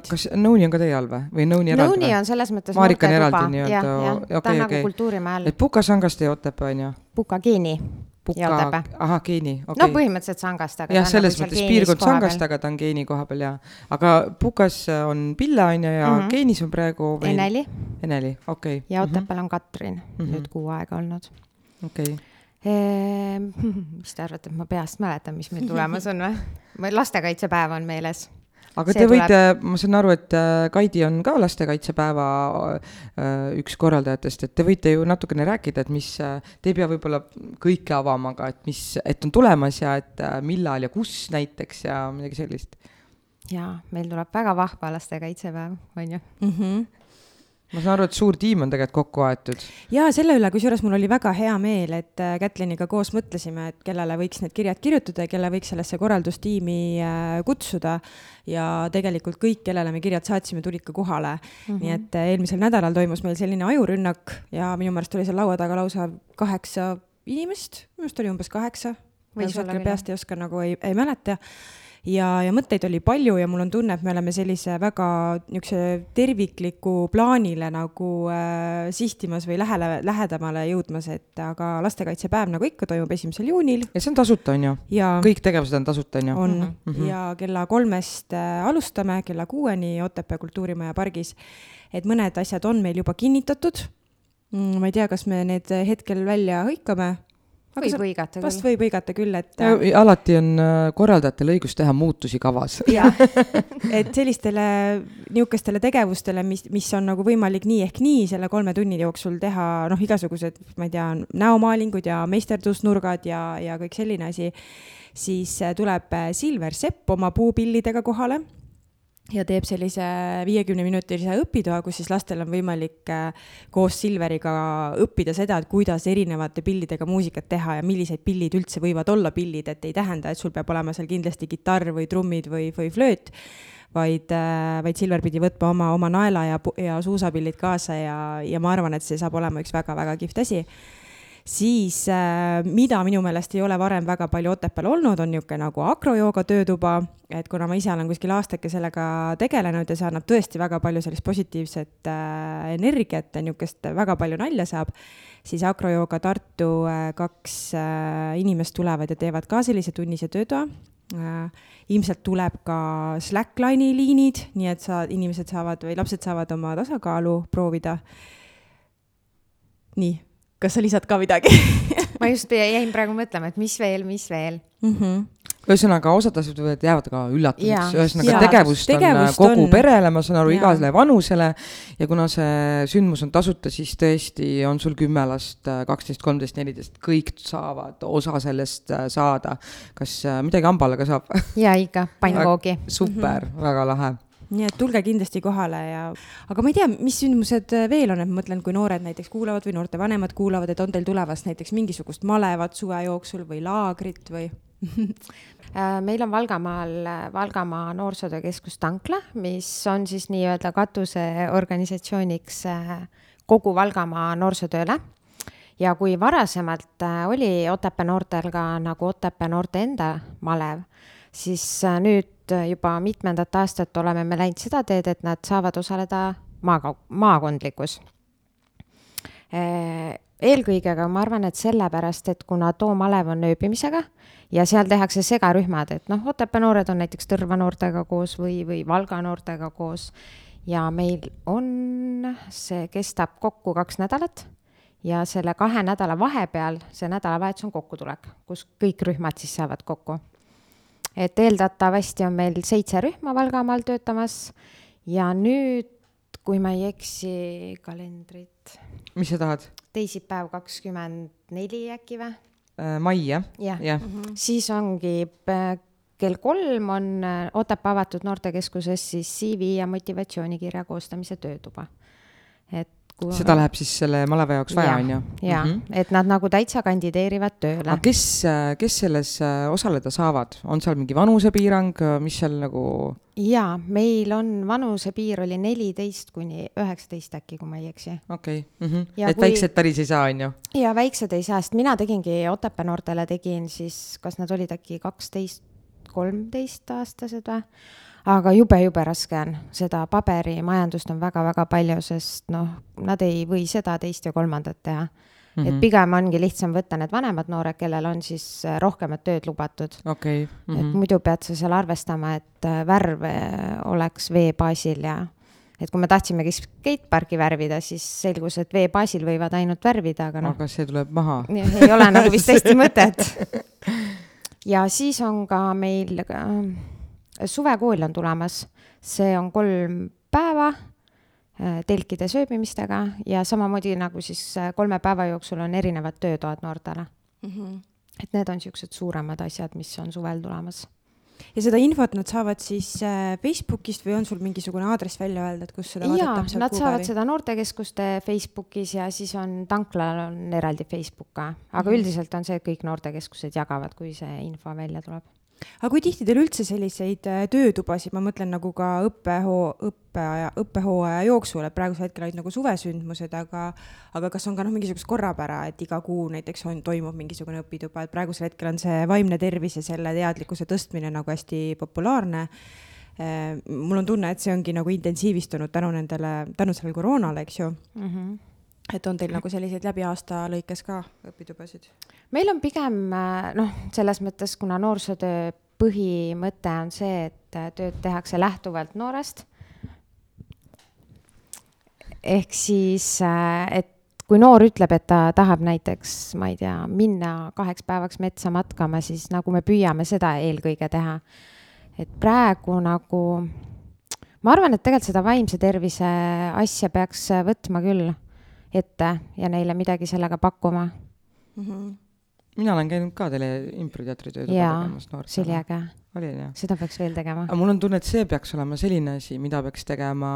kas Nõuni on ka teie all või, või Nõuni eraldi? Nõuni on selles mõttes Marika on eraldi nii-öelda, okei, okei. nagu Kultuurimäe all. et Puka, Sangaste ja Otepää on ju? Puka, Geeni Puka, ahah, geeni, okei okay.. no põhimõtteliselt Sangast, aga jah, selles nagu mõttes piirkond Sangast, aga ta on geeni koha peal ja, aga Pukas on Pille on ju ja mm -hmm. geenis on praegu või... Eneli. Eneli, okei okay.. ja Otepääl on Katrin mm, -hmm. nüüd kuu aega olnud. okei okay. Ehm,. mis te arvate, et ma peast mäletan, mis meil tulemas on või? lastekaitsepäev on meeles aga see te võite tuleb..., ma saan aru, et äh, Kaidi on ka lastekaitsepäeva äh, üks korraldajatest, et te võite ju natukene rääkida, et mis, äh, te ei pea võib-olla kõike avama, aga et mis, et on tulemas ja et millal ja kus näiteks ja midagi sellist. jaa, meil tuleb väga vahva lastekaitsepäev, on ju mm. -hmm ma saan aru, et suur tiim on tegelikult kokku aetud. ja selle üle, kusjuures mul oli väga hea meel, et äh, Kätliniga koos mõtlesime, et kellele võiks need kirjad kirjutada ja kelle võiks sellesse korraldustiimi äh, kutsuda. ja tegelikult kõik, kellele me kirjad saatsime, tulid ka kohale mm. -hmm. nii et äh, eelmisel nädalal toimus meil selline ajurünnak ja minu meelest oli seal laua taga lausa kaheksa inimest, minu arust oli umbes kaheksa. peast ei oska nagu ei, ei mäleta ja, ja mõtteid oli palju ja mul on tunne, et me oleme sellise väga niisuguse tervikliku plaanile nagu äh, sihtimas või lähele, lähedamale jõudmas, et aga lastekaitsepäev nagu ikka toimub esimesel juunil. ja see on tasuta, on ju? kõik tegevused on tasuta, on ju? on mm -hmm. ja kella kolmest äh, alustame kella kuueni Otepää kultuurimaja pargis. et mõned asjad on meil juba kinnitatud mm,. ma ei tea, kas me need hetkel välja hõikame võib hõigata küll. vast võib hõigata küll, et. alati on äh, korraldajatel õigus teha muutusi kavas. jah, et sellistele niisugustele tegevustele, mis, mis on nagu võimalik nii ehk nii selle kolme tunni jooksul teha, noh, igasugused, ma ei tea, näomaalingud ja meisterdusnurgad ja, ja kõik selline asi, siis äh, tuleb äh, Silver Sepp oma puupillidega kohale ja teeb sellise viiekümneminutilise õpitoa, kus siis lastel on võimalik äh, koos Silveriga õppida seda, et kuidas erinevate pillidega muusikat teha ja millised pillid üldse võivad olla pillid, et ei tähenda, et sul peab olema seal kindlasti kitarr või trummid või, või flööt, vaid, äh, vaid Silver pidi võtma oma, oma naela ja, ja suusapillid kaasa ja, ja ma arvan, et see saab olema üks väga-väga kihvt asi siis äh, mida minu meelest ei ole varem väga palju Otepääl olnud, on niisugune nagu akrojooga töötuba, et kuna ma ise olen kuskil aastake sellega tegelenud ja see annab tõesti väga palju sellist positiivset äh, energiat ja niisugust väga palju nalja saab, siis akrojooga Tartu äh, kaks inimest tulevad ja teevad ka sellise tunnise töötoa. Ilmselt tuleb ka Slackline'i liinid, nii et sa, inimesed saavad või lapsed saavad oma tasakaalu proovida. nii kas sa lisad ka midagi ma just jäin praegu mõtlema, et mis veel, mis veel mm. -hmm ühesõnaga, osad asjad võivad, jäävad ka üllatuseks, ühesõnaga tegevust, tegevust on kogu on... perele, ma saan aru, igale vanusele. ja kuna see sündmus on tasuta, siis tõesti on sul kümme last, kaksteist, kolmteist, neliteist, kõik saavad osa sellest äh, saada. kas äh, midagi hamba alla ka saab? ja ikka, pannkoogi. super mm, -hmm. väga lahe nii et tulge kindlasti kohale ja, aga ma ei tea, mis sündmused veel on, et ma mõtlen, kui noored näiteks kuulavad või noorte vanemad kuulavad, et on teil tulemas näiteks mingisugust malevat suve jooksul või laagrit või? Äh, meil on Valgamaal Valgamaa Noorsootöökeskus Tankla, mis on siis nii-öelda katuseorganisatsiooniks äh, kogu Valgamaa noorsootööle. Ja kui varasemalt äh, oli Otepää noortel ka nagu Otepää noorte enda malev, siis nüüd nüüd juba mitmendat aastat oleme me läinud seda teed, et nad saavad osaleda maaga-, maakondlikus. eelkõige aga ma arvan, et sellepärast, et kuna Too malev on ööbimisega ja seal tehakse segarühmad, et noh, Otepää noored on näiteks Tõrva noortega koos või, või Valga noortega koos ja meil on, see kestab kokku kaks nädalat ja selle kahe nädala vahepeal, see nädalavahetus on kokkutulek, kus kõik rühmad siis saavad kokku et eeldatavasti on meil seitse rühma Valgamaal töötamas ja nüüd, kui ma ei eksi, kalendrit. mis sa tahad? teisipäev kakskümmend neli äkki või? Äh, mai jah? jah ja. mm -hmm., siis ongi äh, kell kolm on äh, Otepää avatud noortekeskuses siis CV ja motivatsioonikirja koostamise töötuba. et kui... seda läheb siis selle maleva jaoks vaja, on ju? jaa, Mhm. et nad nagu täitsa kandideerivad tööle aga. kes, kes selles äh, osaleda saavad, on seal mingi vanusepiirang, mis seal nagu, jaa, meil on vanusepiir oli neliteist kuni üheksateist äkki, kui ma ei eksi. okei Ja et kui- väiksed päris ei saa, on ju? ja väiksed ei saa, sest mina tegingi Otepää noortele tegin siis, kas nad olid äkki kaksteist, kolmteist aastased või? Aga jube-jube raske on, seda paberimajandust on väga-väga palju, sest noh, nad ei või seda, teist ja kolmandat teha mm. -hmm. et pigem ongi lihtsam võtta need vanemad noored, kellel on siis äh, rohkemat tööd lubatud okei mm, -hmm. et muidu pead sa seal arvestama, et äh, värv äh, oleks vee baasil ja et kui me tahtsimegi skateparki värvida, siis selgus, et vee baasil võivad ainult värvida, aga noh, aga see tuleb maha. Ei ole nagu vist hästi mõtet. ja siis on ka meil äh, suvekool on tulemas, see on kolm päeva äh, telkide sööbimistega ja samamoodi nagu siis äh, kolme päeva jooksul on erinevad töötoad noortele. et need on niisugused suuremad asjad, mis on suvel tulemas. ja seda infot nad saavad siis äh, Facebookist või on sul mingisugune aadress välja öeldud, kus seda jaa vaadata, nad saavad seda noortekeskuste Facebookis ja siis on tanklal on eraldi Facebook ka, aga Mhm. üldiselt on see, et kõik noortekeskused jagavad, kui see info välja tuleb. Aga kui tihti teil üldse selliseid äh, töötubasid, ma mõtlen nagu ka õppehoo, õppeaja, õppehooaja jooksul, et praegusel hetkel olid nagu suvesündmused, aga aga kas on ka noh, mingisugust korrapära, et iga kuu näiteks on, toimub mingisugune õpituba, et praegusel hetkel on see vaimne tervis ja selle teadlikkuse tõstmine nagu hästi populaarne Eh, mul on tunne, et see ongi nagu intensiivistunud tänu nendele, tänu sellele koroonale, eks ju. Mm -hmm. Et on teil nagu selliseid läbi aasta lõikes ka õpitubasid? meil on pigem äh, noh, selles mõttes, kuna noorsootöö põhimõte on see, et äh, tööd tehakse lähtuvalt noorest. ehk siis, et kui noor ütleb, et ta tahab näiteks, ma ei tea, minna kaheks päevaks metsa matkama, siis nagu me püüame seda eelkõige teha. et praegu nagu, ma arvan, et tegelikult seda vaimse tervise asja peaks äh, võtma küll ette ja neile midagi sellega pakkuma mina olen käinud ka teile improteatri Jaa, tegemas noortele. see oli äge, olin jah? seda peaks veel tegema. aga mul on tunne, et see peaks olema selline asi, mida peaks tegema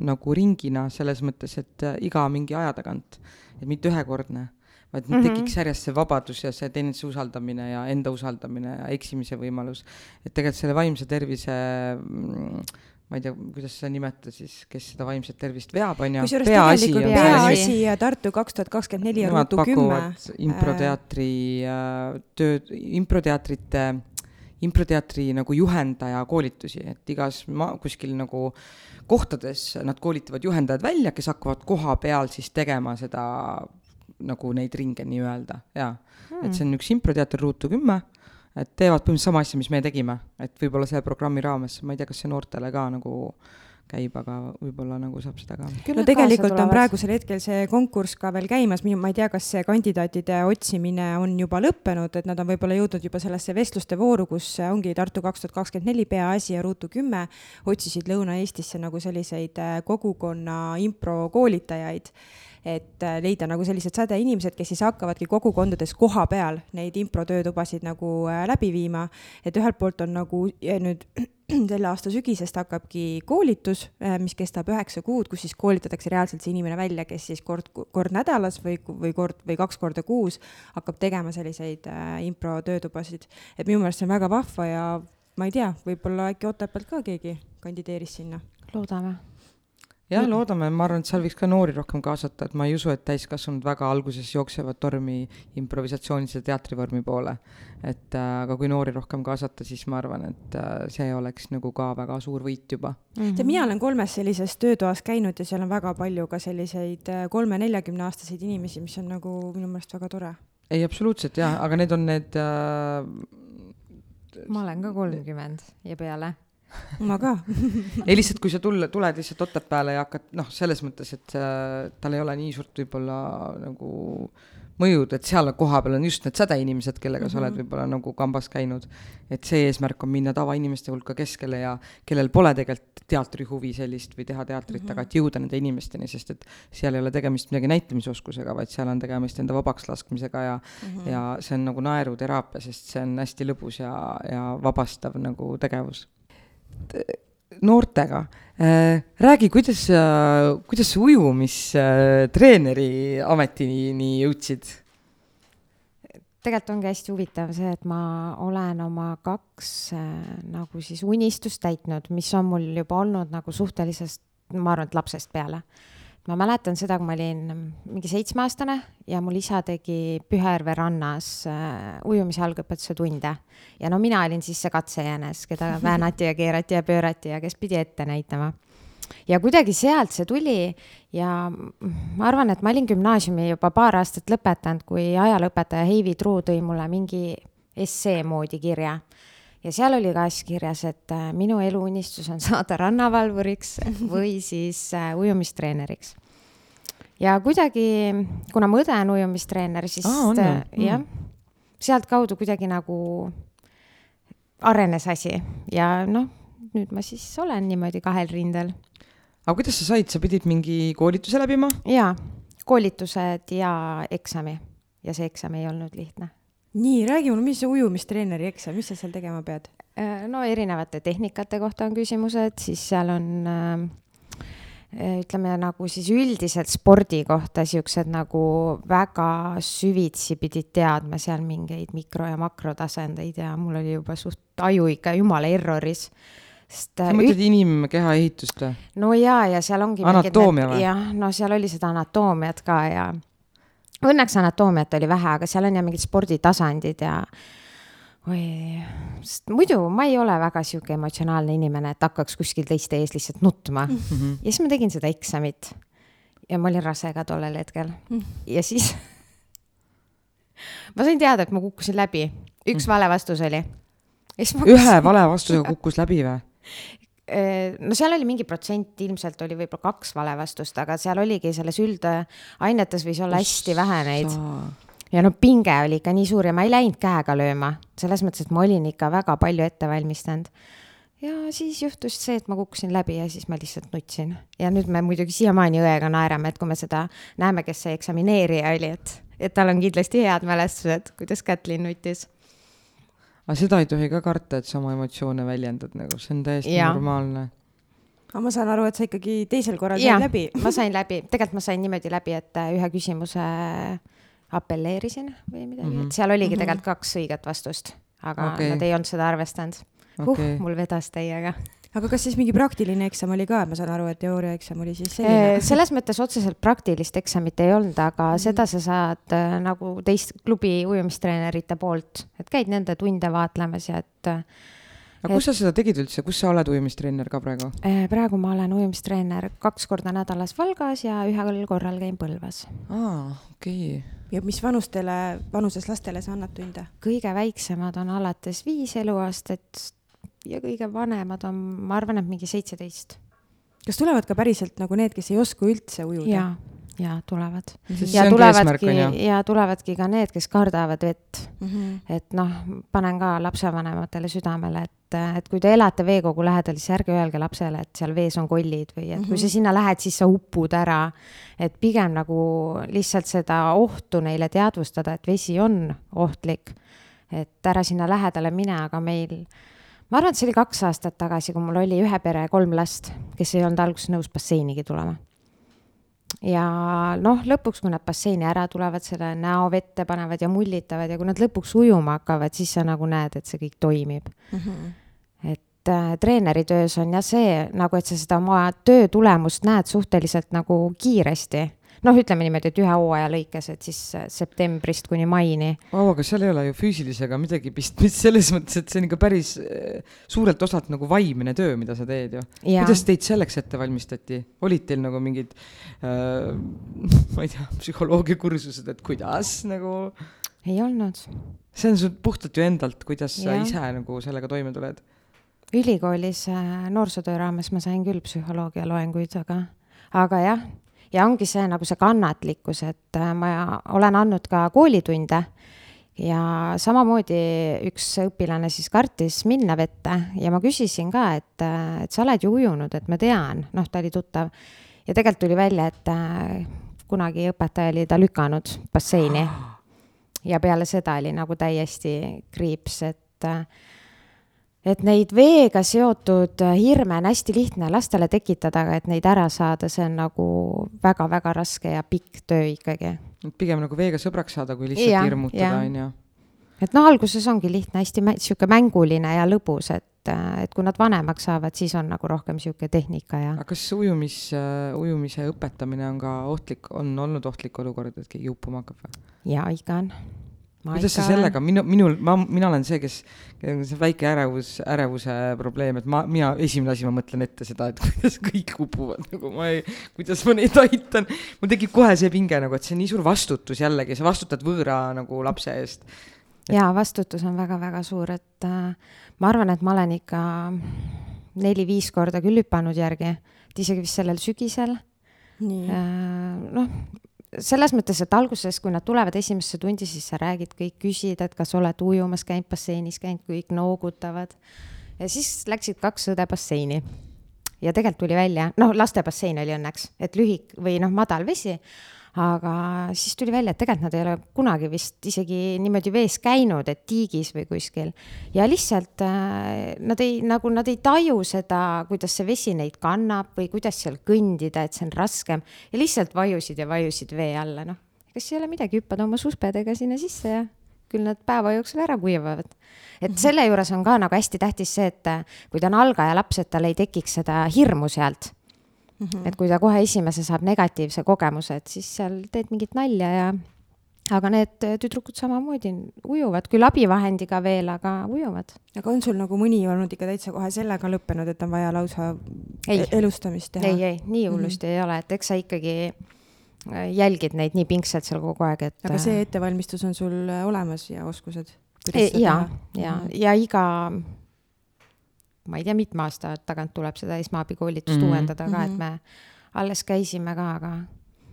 nagu ringina, selles mõttes, et äh, iga mingi aja tagant, et mitte ühekordne, vaid mm. -hmm. tekiks järjest see vabadus ja see teineteise usaldamine ja enda usaldamine ja eksimise võimalus. et tegelikult selle vaimse tervise mm, ma ei tea, kuidas seda nimetada siis, kes seda vaimset tervist veab, on ju. kusjuures tegelikult Peaasi ja Tartu kaks tuhat kakskümmend neli ja Ruutu kümme. improteatri äh, tööd, improteatrite, improteatri nagu juhendaja koolitusi, et igas ma-, kuskil nagu kohtades nad koolitavad juhendajad välja, kes hakkavad koha peal siis tegema seda nagu neid ringe nii-öelda ja hmm., et see on üks improteater Ruutu kümme, et teevad põhimõtteliselt sama asja, mis me tegime, et võib-olla selle programmi raames, ma ei tea, kas see noortele ka nagu käib, aga võib-olla nagu saab seda ka. no tegelikult on praegusel hetkel see konkurss ka veel käimas, ma ei tea, kas see kandidaatide otsimine on juba lõppenud, et nad on võib-olla jõudnud juba sellesse vestluste vooru, kus ongi Tartu kaks tuhat kakskümmend neli, Peaasi ja Ruutu kümme otsisid Lõuna-Eestisse nagu selliseid äh, kogukonna improkoolitajaid et äh, leida nagu sellised sädeinimesed, kes siis hakkavadki kogukondades koha peal neid improtöötubasid nagu äh, läbi viima. et ühelt poolt on nagu nüüd selle aasta sügisest hakkabki koolitus, mis kestab üheksa kuud, kus siis koolitatakse reaalselt see inimene välja, kes siis kord, kord nädalas või, või kord või kaks korda kuus hakkab tegema selliseid äh, improtöötubasid. et minu meelest see on väga vahva ja ma ei tea, võib-olla äkki Otepäält ka keegi kandideeris sinna. loodame. jah, loodame, ma arvan, et seal võiks ka noori rohkem kaasata, et ma ei usu, et täiskasvanud väga alguses jooksevad tormi improvisatsioonilise teatrivormi poole. et äh, aga kui noori rohkem kaasata, siis ma arvan, et äh, see oleks nagu ka väga suur võit juba. Mhm. tead, mina olen kolmes sellises töötoas käinud ja seal on väga palju ka selliseid äh, kolme-neljakümne aastaseid inimesi, mis on nagu minu meelest väga tore. ei, absoluutselt jaa, aga need on need äh, ma olen ka kolmkümmend ja peale. Ma ka. ei lihtsalt, kui sa tulla, tuled lihtsalt Otepääle ja hakkad noh, selles mõttes, et äh, tal ei ole nii suurt võib-olla nagu mõjud, et seal kohapeal on just need sädeinimesed, kellega sa oled võib-olla nagu kambas käinud. et see eesmärk on minna tavainimeste hulka keskele ja kellel pole tegelikult teatrihuvi sellist või teha teatrit mm, -hmm. aga et jõuda nende inimesteni, sest et seal ei ole tegemist midagi näitlemisoskusega, vaid seal on tegemist enda vabaks laskmisega ja mm, -hmm. ja see on nagu naeruteraapia, sest see on hästi lõbus ja, ja vabastav nagu tegevus noortega äh,. räägi, kuidas sa, kuidas sa ujumistreeneri ametini jõudsid? tegelikult ongi hästi huvitav see, et ma olen oma kaks äh, nagu siis unistust täitnud, mis on mul juba olnud nagu suhtelisest, ma arvan, et lapsest peale. Ma mäletan seda, kui ma olin mingi seitsmeaastane ja mul isa tegi Pühajärve rannas äh, ujumise algõpetuse tunde. ja no mina olin siis see katsejänes, keda väänati ja keerati ja pöörati ja kes pidi ette näitama ja kuidagi sealt see tuli ja ma arvan, et ma olin gümnaasiumi juba paar aastat lõpetanud, kui ajalooõpetaja Heivi Truu tõi mulle mingi essee moodi kirja. Ja seal oli ka siis kirjas, et äh, minu eluunistus on saada rannavalvuriks või siis äh, ujumistreeneriks. ja kuidagi, kuna mu õde on ujumistreener, siis ju? Mm. jah, sealtkaudu kuidagi nagu arenes asi ja noh, nüüd ma siis olen niimoodi kahel rindel aga kuidas sa said, sa pidid mingi koolituse läbima? jaa, koolitused ja eksami ja see eksam ei olnud lihtne. Nii, räägi mulle, mis see ujumistreeneri eksam, mis sa seal tegema pead? Äh, no erinevate tehnikate kohta on küsimused, siis seal on äh, ütleme nagu siis üldiselt spordi kohta siuksed nagu väga süvitsi pidid teadma seal mingeid mikro- ja makrotasandeid ja mul oli juba suht aju ikka jumala erroris sest sa mõtled üt... inimkeha ehitust või? no jaa, ja seal ongi anatoomia või? jah, no seal oli seda anatoomiat ka ja õnneks anatoomiat oli vähe, aga seal on ja mingid sporditasandid ja oi, sest muidu ma ei ole väga sihuke emotsionaalne inimene, et hakkaks kuskil teiste ees lihtsalt nutma mm. -hmm. ja siis ma tegin seda eksamit. ja ma olin rase ka tollel hetkel mm. -hmm. ja siis ma sain teada, et ma kukkusin läbi, üks mm -hmm. vale vastus oli. ühe vale vastusega kukkus läbi või? Äh, no seal oli mingi protsent, ilmselt oli võib-olla kaks vale vastust, aga seal oligi selles üldainetes võis olla hästi vähe neid. ja no pinge oli ikka nii suur ja ma ei läinud käega lööma, selles mõttes, et ma olin ikka väga palju ette valmistanud. ja siis juhtus see, et ma kukkusin läbi ja siis ma lihtsalt nutsin. ja nüüd me muidugi siiamaani õega naerame, et kui me seda näeme, kes see eksamineerija oli, et, et tal on kindlasti head mälestused, kuidas Kätlin nutis aga seda ei tohi ka karta, et sa oma emotsioone väljendad nagu, see on täiesti ja. normaalne. aga ma saan aru, et sa ikkagi teisel korral said läbi ma sain läbi, tegelikult ma sain niimoodi läbi, et äh, ühe küsimuse apelleerisin või midagi mm, -hmm. et seal oligi mm -hmm. tegelikult kaks õiget vastust, aga okay. nad ei olnud seda arvestanud. Okay. Uh, mul vedas täiega aga kas siis mingi praktiline eksam oli ka, ma saan aru, et teooriaeksam oli siis selline? selles mõttes otseselt praktilist eksamit ei olnud, aga mm. seda sa saad äh, nagu teist klubi ujumistreenerite poolt, et käid nende tunde vaatlemas ja et äh, aga kus sa seda tegid üldse, kus sa oled ujumistreener ka praegu? Praegu ma olen ujumistreener kaks korda nädalas Valgas ja ühel korral käin Põlvas. aa, okei okay. ja mis vanustele, vanuses lastele sa annad tunde? kõige väiksemad on alates viis eluaastat ja kõige vanemad on, ma arvan, et mingi seitseteist. kas tulevad ka päriselt nagu need, kes ei oska üldse ujuda? ja, ja tulevad. ja tulevadki, ja tulevadki ka need, kes kardavad vett mm. -hmm. et noh, panen ka lapsevanematele südamele, et, et kui te elate veekogu lähedal, siis ärge öelge lapsele, et seal vees on kollid või et mm -hmm. kui sa mhm. sinna lähed, siis sa upud ära. et pigem nagu lihtsalt seda ohtu neile teadvustada, et vesi on ohtlik. et ära sinna lähedale mine, aga meil ma arvan, et see oli kaks aastat tagasi, kui mul oli ühe pere kolm last, kes ei olnud alguses nõus basseinigi tulema. ja noh, lõpuks, kui nad basseini ära tulevad, selle näo vette panevad ja mullitavad ja kui nad lõpuks ujuma hakkavad, siis sa nagu näed, et see kõik toimib mm. -hmm. et äh, treeneritöös on jah see nagu, et sa seda oma töö tulemust näed suhteliselt nagu kiiresti noh, ütleme niimoodi, et ühe hooaja lõikes, et siis äh, septembrist kuni maini. Vau, aga seal ei ole ju füüsilisega midagi pistmist selles mõttes, et see on ikka päris äh, suurelt osalt nagu vaimne töö, mida sa teed ju. kuidas teid selleks ette valmistati, olid teil nagu mingid äh,, ma ei tea, psühholoogiakursused, et kuidas nagu? ei olnud. see on sul puhtalt ju endalt, kuidas ja. sa ise nagu sellega toime tuled? ülikoolis äh, noorsootöö raames ma sain küll psühholoogia loenguid, aga, aga jah ja ongi see nagu see kannatlikkus, et äh, ma olen andnud ka koolitunde ja samamoodi üks õpilane siis kartis minna vette ja ma küsisin ka, et, äh, et sa oled ju ujunud, et ma tean, noh, ta oli tuttav. ja tegelikult tuli välja, et äh, kunagi õpetaja oli ta lükanud basseini. ja peale seda oli nagu täiesti kriips, et et neid veega seotud hirme on hästi lihtne lastele tekitada, aga et neid ära saada, see on nagu väga-väga raske ja pikk töö ikkagi. pigem nagu veega sõbraks saada, kui lihtsalt ja, hirmutada, on ju. et noh, alguses ongi lihtne, hästi sihuke mänguline ja lõbus, et et kui nad vanemaks saavad, siis on nagu rohkem niisugune tehnika ja. aga kas ujumis, ujumise õpetamine on ka ohtlik, on olnud ohtlik olukord, et keegi uppuma hakkab või? jaa, ikka on kuidas sa sellega, minu, minul, ma, mina olen see, kes, see väike ärevus, ärevuse probleem, et ma, mina, esimene asi, ma mõtlen ette seda, et kuidas kõik upuvad, nagu ma ei, kuidas ma neid aitan. mul tekib kohe see pinge nagu, et see on nii suur vastutus jällegi, sa vastutad võõra nagu lapse eest. Et... jaa, vastutus on väga-väga suur, et äh, ma arvan, et ma olen ikka neli-viis korda küll hüpanud järgi, et isegi vist sellel sügisel. Äh, noh, selles mõttes, et alguses, kui nad tulevad esimesse tundi, siis sa räägid kõik, küsid, et kas oled ujumas käinud, basseinis käinud, kõik noogutavad. ja siis läksid kaks õde basseini. ja tegelikult tuli välja, noh, lastebassein oli õnneks, et lühik või noh, madal vesi aga siis tuli välja, et tegelikult nad ei ole kunagi vist isegi niimoodi vees käinud, et tiigis või kuskil. ja lihtsalt äh, nad ei, nagu nad ei taju seda, kuidas see vesi neid kannab või kuidas seal kõndida, et see on raskem. ja lihtsalt vajusid ja vajusid vee alla, noh. kas ei ole midagi, hüppad oma suspedega sinna sisse ja küll nad päeva jooksul ära kuivavad. et selle juures on ka nagu hästi tähtis see, et kui ta on algaja laps, et tal ei tekiks seda hirmu sealt mm. -hmm. et kui ta kohe esimese saab negatiivse kogemuse, et siis seal teed mingit nalja ja aga need tüdrukud samamoodi ujuvad, küll abivahendiga veel, aga ujuvad. aga on sul nagu mõni olnud ikka täitsa kohe sellega lõppenud, et on vaja lausa ei. elustamist teha? ei, ei, nii hullusti mm -hmm. ei ole, et eks sa ikkagi äh, jälgid neid nii pingsalt seal kogu aeg, et. aga see ettevalmistus on sul äh, olemas ja oskused? ja, ja, ja iga ma ei tea, mitme aasta tagant tuleb seda esmaabikoolitust mm -hmm. uuendada ka, et mhm. me alles käisime ka, aga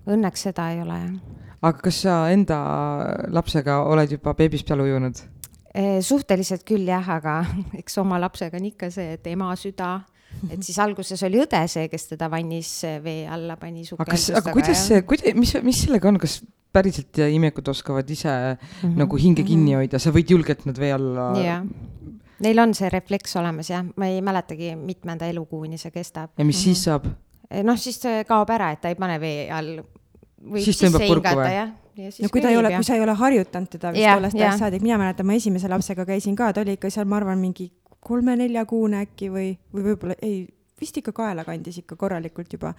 õnneks seda ei ole, aga kas sa enda lapsega oled juba beebist peale ujunud? E, suhteliselt küll jah, aga eks oma lapsega on ikka see, et ema süda, et siis alguses oli õde see, kes teda vannis vee alla pani. aga kas, aga kuidas see, kuida-, mis, mis sellega on, kas päriselt imekud oskavad ise mm -hmm. nagu hinge kinni mhm. hoida, sa võid julgelt nad vee alla Neil on see refleks olemas jah, ma ei mäletagi, mitmenda elukuuni see kestab. ja mis mm -hmm. siis saab? Eh, noh, siis kaob ära, et ta ei pane vee all. siis tõmbab purku või? no kui ta ei ole, kui sa ei ole harjutanud teda vist tollest ajast saadik, mina mäletan, ma esimese lapsega käisin ka, ta oli ikka seal, ma arvan, mingi kolme-neljakuune äkki või, või võib-olla ei, vist ikka kaela kandis ikka korralikult juba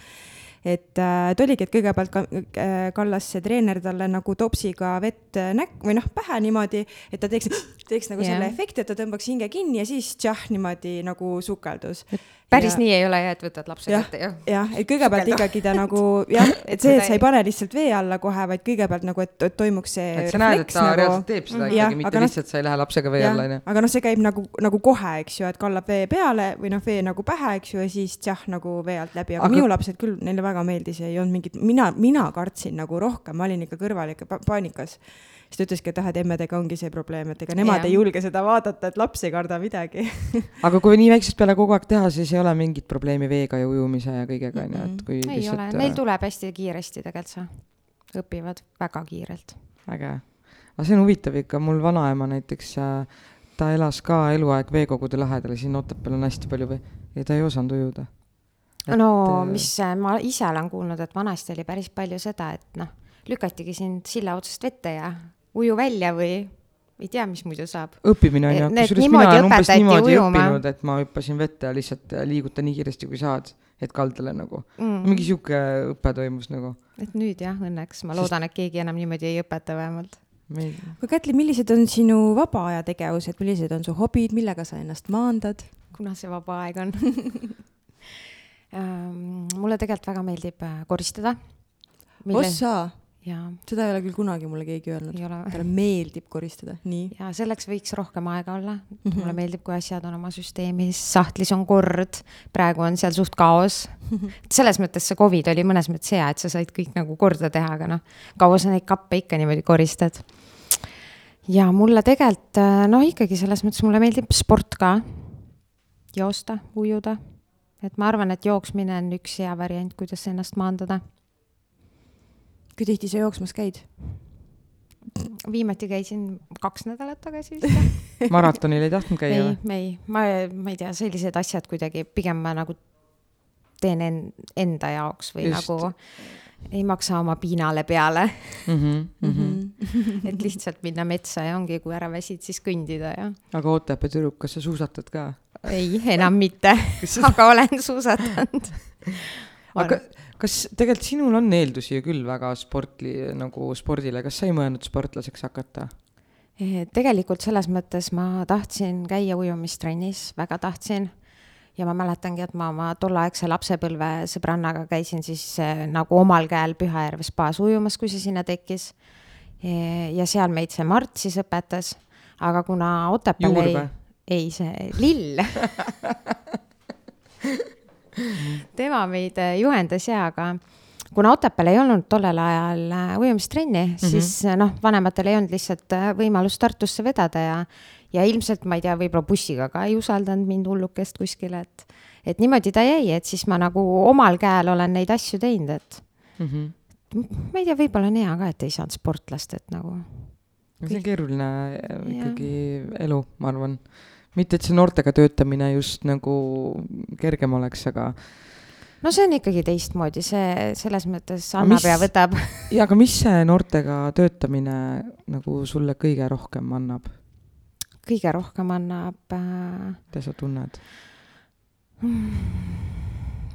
et äh, ta oligi, et kõigepealt ka, äh, kallas see treener talle nagu topsiga vett äh, näkku või noh, pähe niimoodi, et ta teeks, teeks nagu yeah. selle efekti, et ta tõmbaks hinge kinni ja siis tšah, niimoodi nagu sukeldus. päris ja... nii ei ole jah, et võtad lapse kätte, jah? jah, et kõigepealt Sukelda. ikkagi ta nagu jah, et see, et sa ei pane lihtsalt vee alla kohe, vaid kõigepealt nagu, et, et toimuks see et sa näed, et ta nagu... reaalselt teeb seda mm. ikkagi, mitte no, lihtsalt sa ei lähe lapsega vee alla, onju. aga noh, see käib nagu, nagu kohe, eks ju, et kallab vee peale või noh, vee nagu pähe, eks ju, ja siis tšah, nagu vee alt läbi, aga minu lapsed küll, neile väga meeldis ja ei olnud mingit, mina, mina kartsin nagu rohkem, ma olin ikka kõrval ikka paanikas. siis ta ütleski, et ah, et emmedega ongi see probleem, et ega nemad ja. ei julge seda vaadata, et laps ei karda midagi aga kui nii väiksest peale kogu aeg teha, siis ei ole mingit probleemi veega ja ujumise ja kõigega, on ju, et kui ei lihtsalt... ole, neil tuleb hästi kiiresti tegelikult see, õpivad väga kiirelt. äge. aga see on huvitav ikka, mul vanaema näiteks äh, ta elas ka eluaeg veekogude lähedal ja siin Otepääl on hästi palju vee ja ta ei osanud ujuda no mis ma ise olen kuulnud, et vanasti oli päris palju seda, et noh, lükatigi sind silla otsast vette ja uju välja või ei tea, mis muidu saab. õppimine on ju, kusjuures mina olen umbes niimoodi ujuma. õppinud, et ma hüppasin vette ja lihtsalt liiguta nii kiiresti, kui saad, et kaldale nagu mm.. mingi sihuke õpe toimus nagu. et nüüd jah, õnneks ma loodan, et keegi enam niimoodi ei õpeta vähemalt. aga Kätli, millised on sinu vaba aja tegevused, millised on su hobid, millega sa ennast maandad? kuna see vaba aeg on mulle tegelikult väga meeldib äh, koristada. ossa! seda ei ole küll kunagi mulle keegi öelnud. talle meeldib koristada, nii. ja selleks võiks rohkem aega olla mm. -hmm. mulle meeldib, kui asjad on oma süsteemis, sahtlis on kord, praegu on seal suht kaos mm. -hmm. selles mõttes see Covid oli mõnes mõttes hea, et sa said kõik nagu korda teha, aga noh, kaua sa neid kappe ikka niimoodi koristad. ja mulle tegelikult äh, noh, ikkagi selles mõttes mulle meeldib sport ka, joosta, ujuda et ma arvan, et jooksmine on üks hea variant, kuidas ennast maandada. kui tihti sa jooksmas käid? viimati käisin kaks nädalat tagasi vist. maratonil ei tahtnud käia ei või?, ei, ma, ma ei tea, sellised asjad kuidagi, pigem ma nagu teen en, enda jaoks või Just. Nagu ei maksa oma piinale peale, mm. -hmm. et lihtsalt minna metsa ja ongi, kui ära väsid, siis kõndida ja aga Otepää tüdruk, kas sa suusatad ka? ei, enam mitte, aga olen suusatanud. aga kas tegelikult sinul on eeldusi ju küll väga sportli, nagu spordile, kas sa ei mõelnud sportlaseks hakata? Eh, tegelikult selles mõttes ma tahtsin käia ujumistrennis, väga tahtsin. ja ma mäletangi, et ma oma tolleaegse lapsepõlve sõbrannaga käisin siis eh, nagu omal käel Pühajärve spaas ujumas, kui see sinna tekkis. ja seal meid see Mart siis õpetas, aga kuna Otepääl ei ei see Lill tema meid eh, juhendas ja, aga kuna Otepääl ei olnud tollel ajal äh, ujumistrenni mm, -hmm. siis äh, noh, vanematel ei olnud lihtsalt võimalust Tartusse vedada ja, ja ilmselt ma ei tea, võib-olla bussiga ka ei usaldanud mind hullukest kuskile, et, et niimoodi ta jäi, et siis ma nagu omal käel olen neid asju teinud, et mm. -hmm. ma ei tea, võib-olla on hea ka, et ei saanud sportlast, et nagu see on keeruline ikkagi elu, ma arvan. mitte, et see noortega töötamine just nagu kergem oleks, aga no see on ikkagi teistmoodi, see selles mõttes annab mis- ja võtab. ja aga mis see noortega töötamine nagu sulle kõige rohkem annab, kõige rohkem annab äh, mida sa tunned?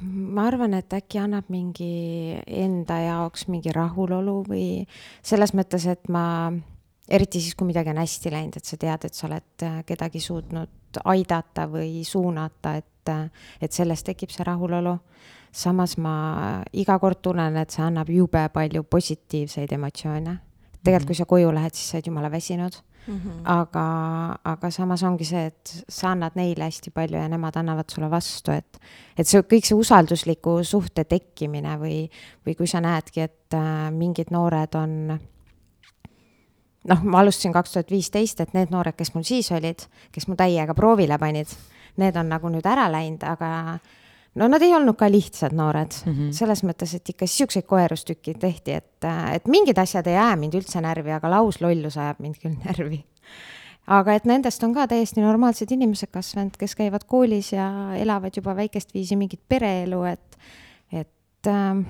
ma arvan, et äkki annab mingi enda jaoks mingi rahulolu või selles mõttes, et ma, eriti siis, kui midagi on hästi läinud, et sa tead, et sa oled äh, kedagi suutnud aidata või suunata, et, et sellest tekib see rahulolu. samas ma iga kord tunnen, et see annab jube palju positiivseid emotsioone. tegelikult, kui sa koju lähed, siis sa oled jumala väsinud aga, aga samas ongi see, et sa annad neile hästi palju ja nemad annavad sulle vastu, et et see kõik see usaldusliku suhte tekkimine või, või kui sa näedki, et äh, mingid noored on noh, ma alustasin kaks tuhat viisteist, et need noored, kes mul siis olid, kes mu täiega proovile panid, need on nagu nüüd ära läinud, aga no nad ei olnud ka lihtsad noored mm, -hmm. selles mõttes, et ikka siukseid koerustükki tehti, et, et mingid asjad ei aja mind üldse närvi, aga lauslollus ajab mind küll närvi. aga et nendest on ka täiesti normaalsed inimesed kasvanud, kes käivad koolis ja elavad juba väikest viisi mingit pereelu, et, et ähm,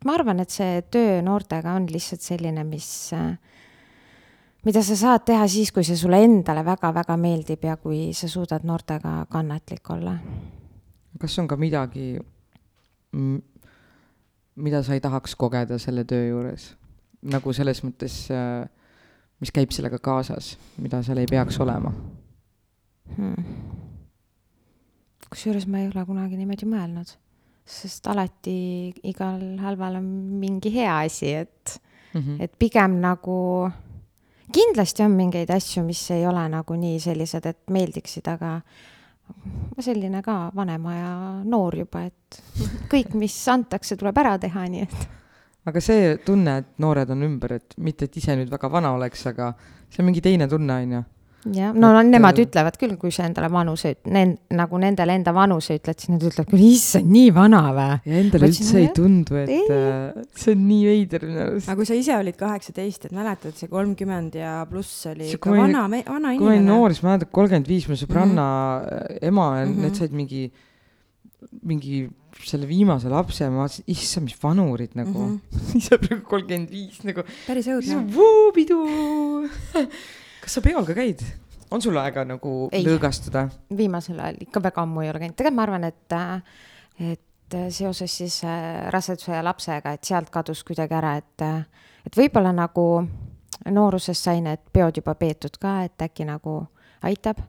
et ma arvan, et see töö noortega on lihtsalt selline, mis, mida sa saad teha siis, kui see sulle endale väga-väga meeldib ja kui sa suudad noortega kannatlik olla kas on ka midagi, mida sa ei tahaks kogeda selle töö juures? nagu selles mõttes, mis käib sellega kaasas, mida seal ei peaks olema? hmm.. kusjuures ma ei ole kunagi niimoodi mõelnud, sest alati igal halval on mingi hea asi, et Mm -hmm. et pigem nagu kindlasti on mingeid asju, mis ei ole nagu nii sellised, et meeldiksid, aga ma selline ka vanem aja noor juba, et kõik, mis antakse, tuleb ära teha, nii et aga see tunne, et noored on ümber, et mitte, et ise nüüd väga vana oleks, aga see on mingi teine tunne, on ju. jah, no, no Et, nemad äh, ütlevad küll, kui sa endale vanuse, nagu nendele enda vanuse ütled, siis nad ütlevad küll, issand, nii vana või? ja endale ütlesin, üldse ei jah. tundu, et Ei. äh, see on nii veider minu arust. aga kui sa ise olid kaheksateist, et mäletad, see kolmkümmend ja pluss oli See- ikka vana, vana kui ma olin inimene. noor, siis ma mäletan, kolmkümmend viis, mu sõbranna mm -hmm. ema ja mm. -hmm. need said mingi, mingi selle viimase lapse ma vaatasin, issand, mis vanurid nagu mm. -hmm. ise praegu kolmkümmend viis nagu, päris õudne. vuupidu. Kas sa peol ka käid? on sul aega nagu Ei. lõõgastuda? viimasel ajal ikka väga ammu ei ole käinud, tegelikult ma arvan, et, et seoses siis äh, raseduse ja lapsega, et sealt kadus kuidagi ära, et, et võib-olla nagu nooruses sai need peod juba peetud ka, et äkki nagu aitab.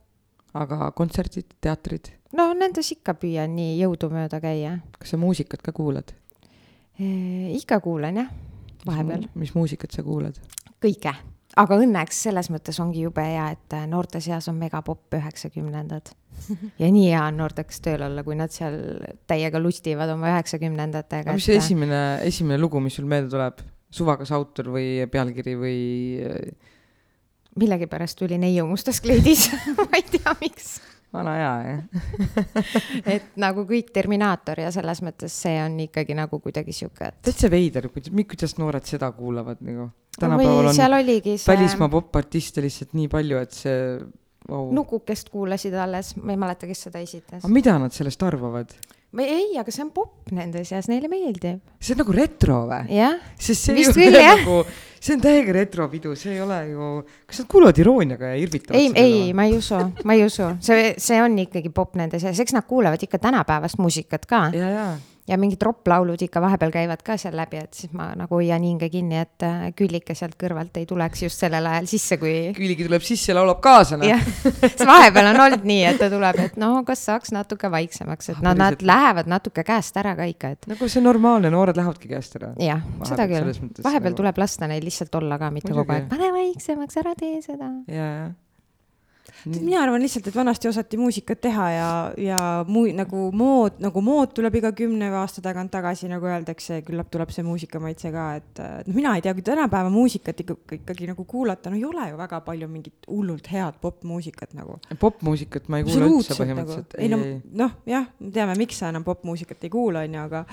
aga kontserdid, teatrid, no nendes ikka püüan nii jõudumööda käia. kas sa muusikat ka kuulad? ikka kuulan jah, vahepeal, mis muusikat sa kuulad? kõike. Aga õnneks selles mõttes ongi jube hea, et äh, noorte seas on megapopp üheksakümnendad. ja nii hea on noorteks tööl olla, kui nad seal täiega lustivad oma üheksakümnendatega. mis see esimene, esimene lugu, mis sul meelde tuleb? suvakas autor või pealkiri või äh, millegipärast tuli neiu mustas kleidis ma ei tea, miks. vana hea jah? et nagu kõik Terminaator ja selles mõttes see on ikkagi nagu kuidagi sihuke, et täitsa veider, kuidas, kuidas noored seda kuulavad nagu. Tänapäeval on see välismaa popartiste lihtsalt nii palju, et see wow.. Nukukest kuulasid alles, ma ei mäleta, kes seda esitas aga. mida nad sellest arvavad? või ei, aga see on popp nende seas, neile meeldib. see on nagu retro või? jah, sest see Vist ju küll, on jah. nagu, see on täiega retropidu, see ei ole ju, kas nad kuulavad irooniaga ja irvitavad ei, ei, ma ei usu, ma ei usu, see, see on ikkagi popp nende seas, eks nad kuulavad ikka tänapäevast muusikat ka ja, ja, ja mingid ropp-laulud ikka vahepeal käivad ka seal läbi, et siis ma nagu hoian hinge kinni, et äh, Küllike sealt kõrvalt ei tuleks just sellel ajal sisse, kui Küüligi tuleb sisse laulab kaasa, noh. see vahepeal on olnud nii, et ta tuleb, et no kas saaks natuke vaiksemaks, et Ah, nad, lähevad natuke käest ära ka ikka, et nagu see on normaalne, noored lähevadki käest ära. jah, seda küll vahepeal nagu- tuleb lasta neil lihtsalt olla ka, mitte kogu aeg, pane vaiksemaks, ära tee seda. ja, ja. Mina arvan lihtsalt, et vanasti osati muusikat teha ja, ja muu nagu mood, nagu mood tuleb iga kümne aasta tagant tagasi, nagu öeldakse, küllap tuleb see muusikamaitse ka, et äh, noh, mina ei tea, kui tänapäeva muusikat ikka, ikkagi nagu kuulata, no ei ole ju väga palju mingit hullult head popmuusikat nagu. popmuusikat ma ei kuula üldse nagu. põhimõtteliselt. ei no, noh, jah, me teame, miks sa enam popmuusikat ei kuula, onju, aga,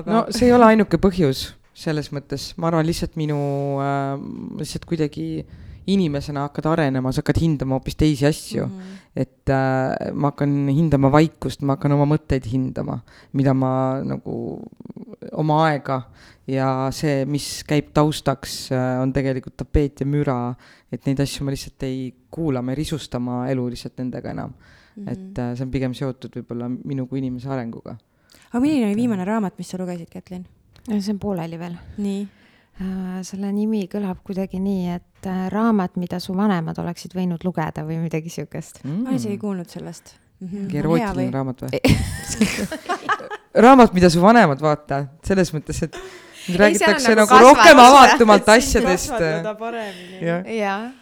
aga no see ei ole ainuke põhjus selles mõttes, ma arvan lihtsalt minu äh,, lihtsalt kuidagi inimesena hakkad arenema, sa hakkad hindama hoopis teisi asju mm. Mhm. et äh, ma hakkan hindama vaikust, ma hakkan oma mõtteid hindama, mida ma nagu, oma aega ja see, mis käib taustaks äh,, on tegelikult tapeet ja müra, et neid asju ma lihtsalt ei kuula, ma ei risusta oma elu lihtsalt nendega enam mm. -hmm. et äh, see on pigem seotud võib-olla minu kui inimese arenguga. aga milline oli viimane raamat, mis sa lugesid, Kätlin? see on pooleli veel. nii, selle nimi kõlab kuidagi nii, et äh, raamat, mida su vanemad oleksid võinud lugeda või midagi siukest. ma olen isegi kuulnud sellest mm. -hmm. mingi erootiline raamat või? raamat, mida su vanemad vaata, selles mõttes, et nüüd räägitakse nagu, nagu rohkem avatumalt asjadest. jah, jaa,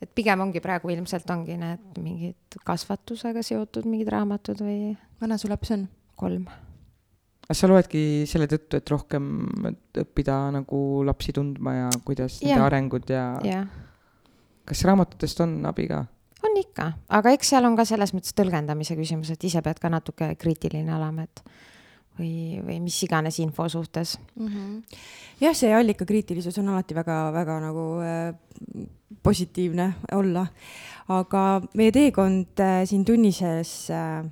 et pigem ongi praegu ilmselt ongi need mingid kasvatusega seotud mingid raamatud või vana su laps on? kolm. Aga sa loedki selle tõttu, et rohkem õppida nagu lapsi tundma ja kuidas nende Jah. arengud ja jah, kas raamatutest on abi ka? on ikka, aga eks seal on ka selles mõttes tõlgendamise küsimus, et ise pead ka natuke kriitiline olema, et või, või mis iganes info suhtes. jah, see allikakriitilisus on alati väga-väga nagu äh, positiivne olla, aga meie teekond äh, siin tunnises äh,,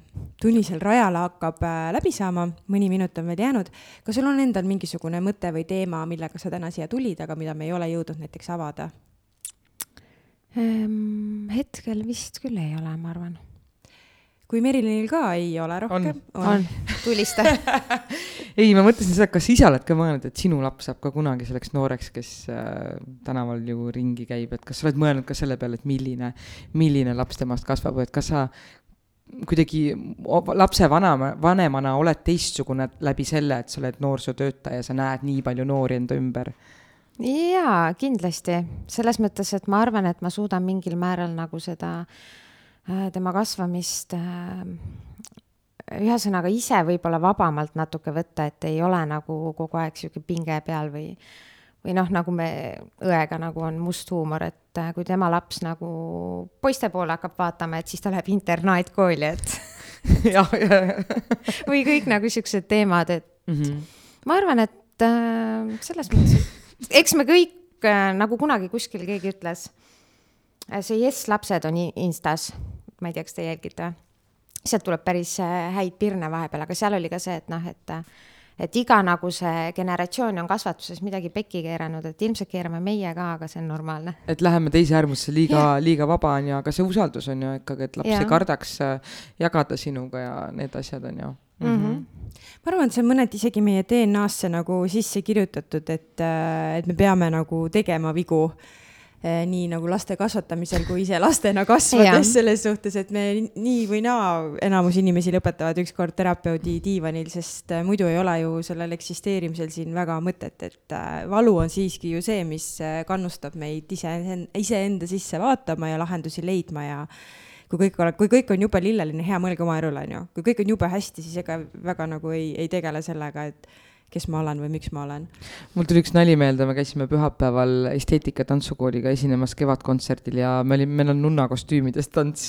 tunnisel rajal hakkab äh, läbi saama, mõni minut on veel jäänud. kas sul on endal mingisugune mõte või teema, millega sa täna siia tulid, aga mida me ei ole jõudnud näiteks avada? Ehm, hetkel vist küll ei ole, ma arvan. Kui Merilinil ka ei ole rohkem? on, tulista. ei, ma mõtlesin seda, kas sa ise oled ka mõelnud, et sinu laps saab ka kunagi selleks nooreks, kes äh, tänaval ju ringi käib, et kas sa oled mõelnud ka selle peale, et milline, milline laps temast kasvab või et kas sa kuidagi lapse vanema, vanemana oled teistsugune läbi selle, et sa oled noorsootöötaja, sa näed nii palju noori enda ümber. jaa, kindlasti, selles mõttes, et ma arvan, et ma suudan mingil määral nagu seda äh, tema kasvamist äh, ühesõnaga ise võib-olla vabamalt natuke võtta, et ei ole nagu kogu aeg sihuke pinge peal või või noh, nagu me õega nagu on must huumor, et äh, kui tema laps nagu poiste poole hakkab vaatama, et siis ta läheb internaatkooli, et jah, jah, või kõik nagu siuksed teemad, et jah. ma arvan, et äh, selles mõttes, et eks me kõik äh, nagu kunagi kuskil keegi ütles, see Yes lapsed on Instas, ma ei tea, kas te jälgite või? sealt tuleb päris äh, häid pirne vahepeal, aga seal oli ka see, et noh, et äh, et iga nagu see generatsioon on kasvatuses midagi pekki keeranud, et ilmselt keerame meie ka, aga see on normaalne. et läheme teise äärmusse liiga yeah., liiga vaba on ju, aga see usaldus on ju ikkagi, et laps Jaa. ei kardaks äh, jagada sinuga ja need asjad on ju mm. Mhm. -hmm. ma arvan, et see on mõneti isegi meie DNA-sse nagu sisse kirjutatud, et, et me peame nagu tegema vigu nii nagu laste kasvatamisel kui ise lastena kasvades selles suhtes, et me nii või naa, enamus inimesi lõpetavad ükskord terapeudi diivanil, sest eh, muidu ei ole ju sellel eksisteerimisel siin väga mõtet, et eh, valu on siiski ju see, mis eh, kannustab meid ise, iseenda sisse vaatama ja lahendusi leidma ja kui kõik ole-, kui kõik on jube lilleline, hea, mõelge oma elule, onju. kui kõik on jube hästi, siis ega väga nagu ei, ei tegele sellega, et kes ma olen või miks ma olen. mul tuli üks nali meelde, me käisime pühapäeval esteetika tantsukooliga esinemas Kevadkontserdil ja me olime, meil on nunna kostüümides tants.